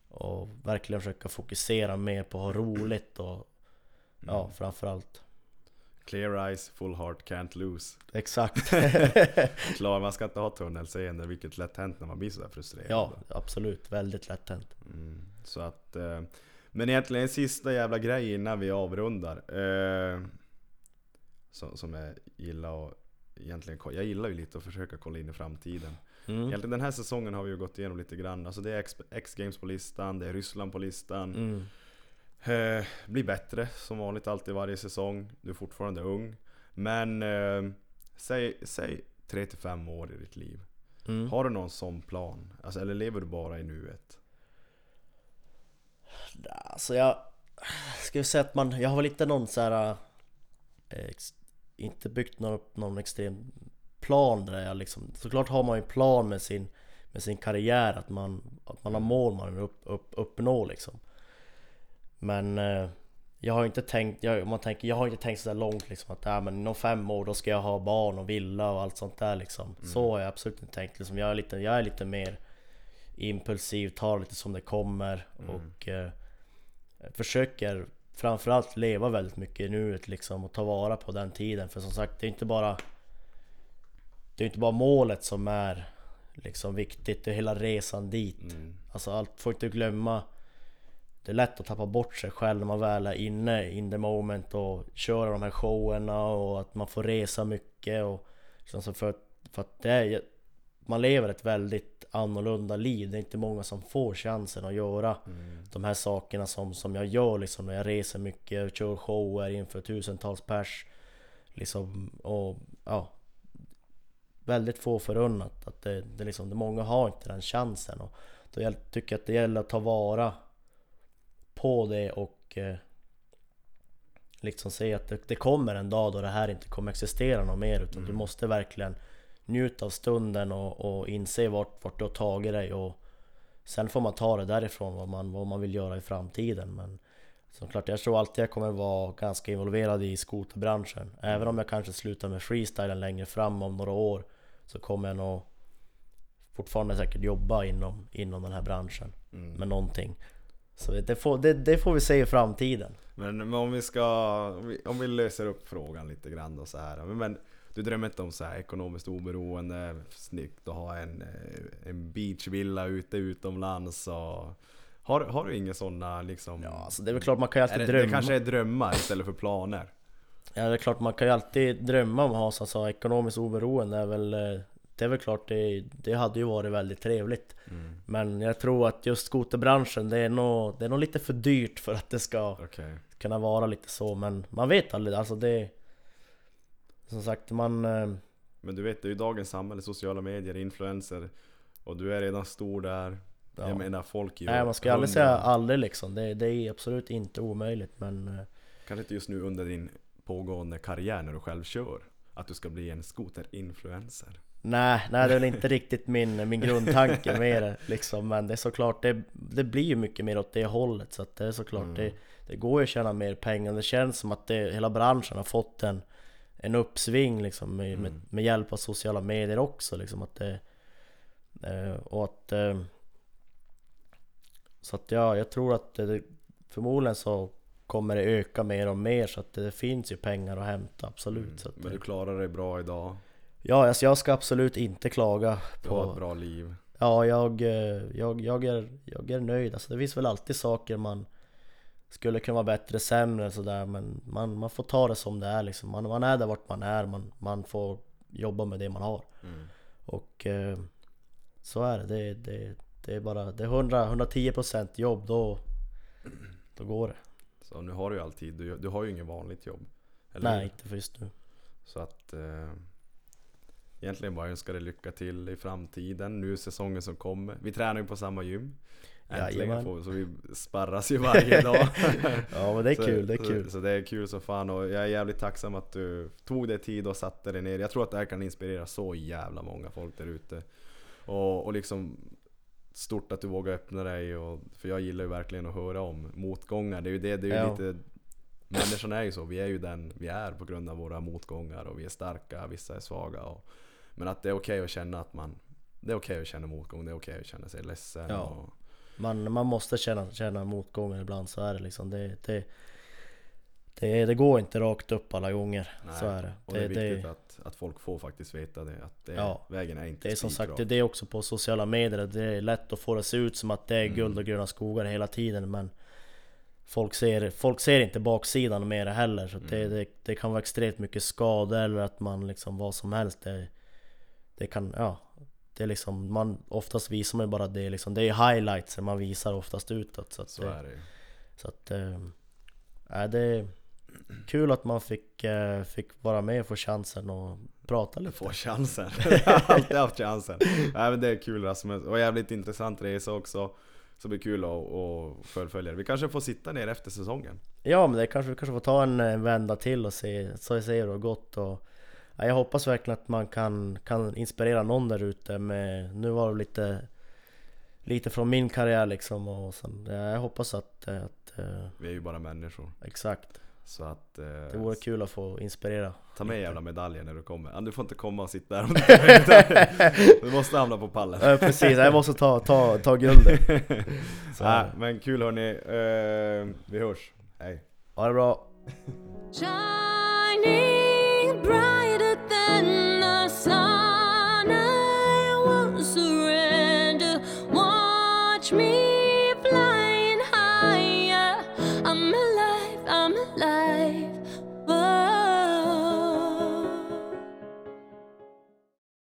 och verkligen försöka fokusera mer på att ha roligt och ja Mm. framförallt. Clear eyes, full heart, can't lose. Exakt. Klar, man ska inte ha tunnelseende, vilket lätt hänt när man blir sådär frustrerad. Ja absolut, väldigt lätt hänt. Mm, så att, eh, men egentligen en sista jävla grej innan vi avrundar. Eh, som, som jag gillar och egentligen, jag gillar ju lite att försöka kolla in i framtiden. mm. Egentligen den här säsongen har vi ju gått igenom lite grann. Alltså det är X-games på listan, det är Ryssland på listan. Mm. Eh, blir bättre som vanligt alltid varje säsong. Du är fortfarande ung. Men eh, säg, säg 3-5 år i ditt liv. Mm. Har du någon sån plan? Alltså, eller lever du bara i nuet? Alltså jag Ska vi säga att man, jag har väl inte någon så här eh, Inte byggt någon, någon extrem plan där jag liksom Såklart har man ju en plan med sin Med sin karriär att man Att man har mål man vill upp, upp, uppnå liksom Men eh, Jag har inte tänkt, jag, man tänker, jag har inte tänkt så där långt liksom att äh, men inom fem år då ska jag ha barn och villa och allt sånt där liksom. Så har jag absolut inte tänkt liksom. Jag är lite, jag är lite mer impulsiv, tar lite som det kommer och eh, försöker framförallt leva väldigt mycket i nuet liksom och ta vara på den tiden. För som sagt, det är inte bara Det är inte bara målet som är liksom viktigt, det är hela resan dit. Alltså allt, får inte glömma Det är lätt att tappa bort sig själv när man väl är inne in the moment och köra de här showerna och att man får resa mycket och liksom för, för att det är man lever ett väldigt annorlunda liv. Det är inte många som får chansen att göra de här sakerna som, som jag gör liksom när jag reser mycket och kör shower inför tusentals pers. Liksom, och ja Väldigt få förunnat att det, det liksom, det många har inte den chansen och då jag tycker jag att det gäller att ta vara på det och eh, liksom se att det, det kommer en dag då det här inte kommer existera något mer utan du måste verkligen njuta av stunden och, och inse vart, vart du har tagit dig och sen får man ta det därifrån vad man, vad man vill göra i framtiden. Men som klart, jag tror alltid jag kommer vara ganska involverad i skoterbranschen. Även om jag kanske slutar med freestylen längre fram om några år Så kommer jag nog fortfarande säkert jobba inom, inom den här branschen med någonting. Så det får, det, det får vi se i framtiden. Men, men om vi ska, om vi, om vi löser upp frågan lite grann då så här. Men du drömmer inte om så här ekonomiskt oberoende, snyggt att ha en, eh, en beachvilla ute utomlands och... Har, har du inga sådana liksom... Ja alltså det är väl klart man kan ju alltid det, drömma. det kanske är drömmar istället för planer? Ja det är klart man kan ju alltid drömma om att ha så alltså, ekonomiskt oberoende. Är väl eh, Det är väl klart det, det hade ju varit väldigt trevligt. Men jag tror att just skoterbranschen det är nog Det är nog lite för dyrt för att det ska Okej. kunna vara lite så. Men man vet aldrig. Alltså det Som sagt man eh, Men du vet, det är ju dagens samhälle, sociala medier, influencer. Och du är redan stor där. Ja. Jag menar folk gör Nej man ska aldrig säga aldrig liksom. Det, det är absolut inte omöjligt men eh, Kanske inte just nu under din pågående karriär när du själv kör Att du ska bli en skoterinfluencer. Nej, nej det är väl inte riktigt min, min grundtanke med det liksom. Men det är såklart, det, det blir ju mycket mer åt det hållet. Så att det är såklart, det, det går ju att tjäna mer pengar. Det känns som att det, hela branschen har fått en En uppsving liksom med, med, med hjälp av sociala medier också liksom att det eh, Och att eh, Så att ja, jag tror att det, förmodligen så Kommer det öka mer och mer så att det, finns ju pengar att hämta absolut så att Men det, du klarar dig bra idag? Ja, alltså jag ska absolut inte klaga Du har ett på... bra liv. Ja, jag, eh, jag, jag, är, jag är nöjd. Alltså det finns väl alltid saker man skulle kunna vara bättre, sämre sådär men man, man får ta det som det är liksom. Man, man är där vart man är, man, man får jobba med det man har. Mm. Och eh, så är det. Det, det, det är bara det är 100, 110% jobb, då, då går det. Så nu har du ju alltid, du, du har ju inget vanligt jobb eller Nej, inte för just nu. Så att eh, Egentligen bara önskar dig lycka till i framtiden, nu säsongen som kommer Vi tränar ju på samma gym Äntligen får, så vi sparras ju varje dag Ja men det är så, kul, det är så, kul. Så det är kul som fan och jag är jävligt tacksam att du tog dig tid och satte dig ner Jag tror att det här kan inspirera så jävla många folk där ute och, och liksom Stort att du vågar öppna dig och, För jag gillar ju verkligen att höra om motgångar Det är ju det, det är ju Ja. lite Människan är ju så, vi är ju den vi är på grund av våra motgångar och vi är starka, vissa är svaga och, Men att det är okej att känna att man Det är okej att känna motgång, det är okej att känna sig ledsen Ja. och, Man, man måste känna, känna motgångar ibland, så är det liksom. Det, det, det, det går inte rakt upp alla gånger, Nej, så är det. Och det är det, viktigt att, att folk får faktiskt veta det, att det, Ja. vägen är inte Det är som sagt, spikrak. det är det också på sociala medier, det är lätt att få det att se ut som att det är Mm. guld och gröna skogar hela tiden men Folk ser, folk ser inte baksidan med det heller så att det, Mm. det, det kan vara extremt mycket skador eller att man liksom vad som helst det, det kan, ja Det är liksom, man, oftast visar man ju bara det liksom, det är highlights man visar oftast utåt så att Så det, är det ju. Så att, äh, det är kul att man fick, eh, fick vara med och få chansen och prata lite Få chansen. Jag har alltid haft chansen. Nej, men det är kul Rasmus. Och jävligt intressant resa också. Så det blir kul att, fullfölja. Vi kanske får sitta ner efter säsongen. Ja men det kanske vi kanske får ta en vända till och se, så se hur det har gått och ja, Jag hoppas verkligen att man kan, kan inspirera någon där ute med Nu var det lite Lite från min karriär liksom och sen, ja, jag hoppas att, att eh, Vi är ju bara människor. exakt. Så att... Eh, Det vore kul att få inspirera. Ta med jävla medaljen när du kommer. Du får inte komma och sitta där om du måste hamna på pallen. Ja precis, jag måste ta, ta, ta guldet. Så, Ja, men kul hörni. Eh, vi hörs. Hej. ha det bra. than the sun.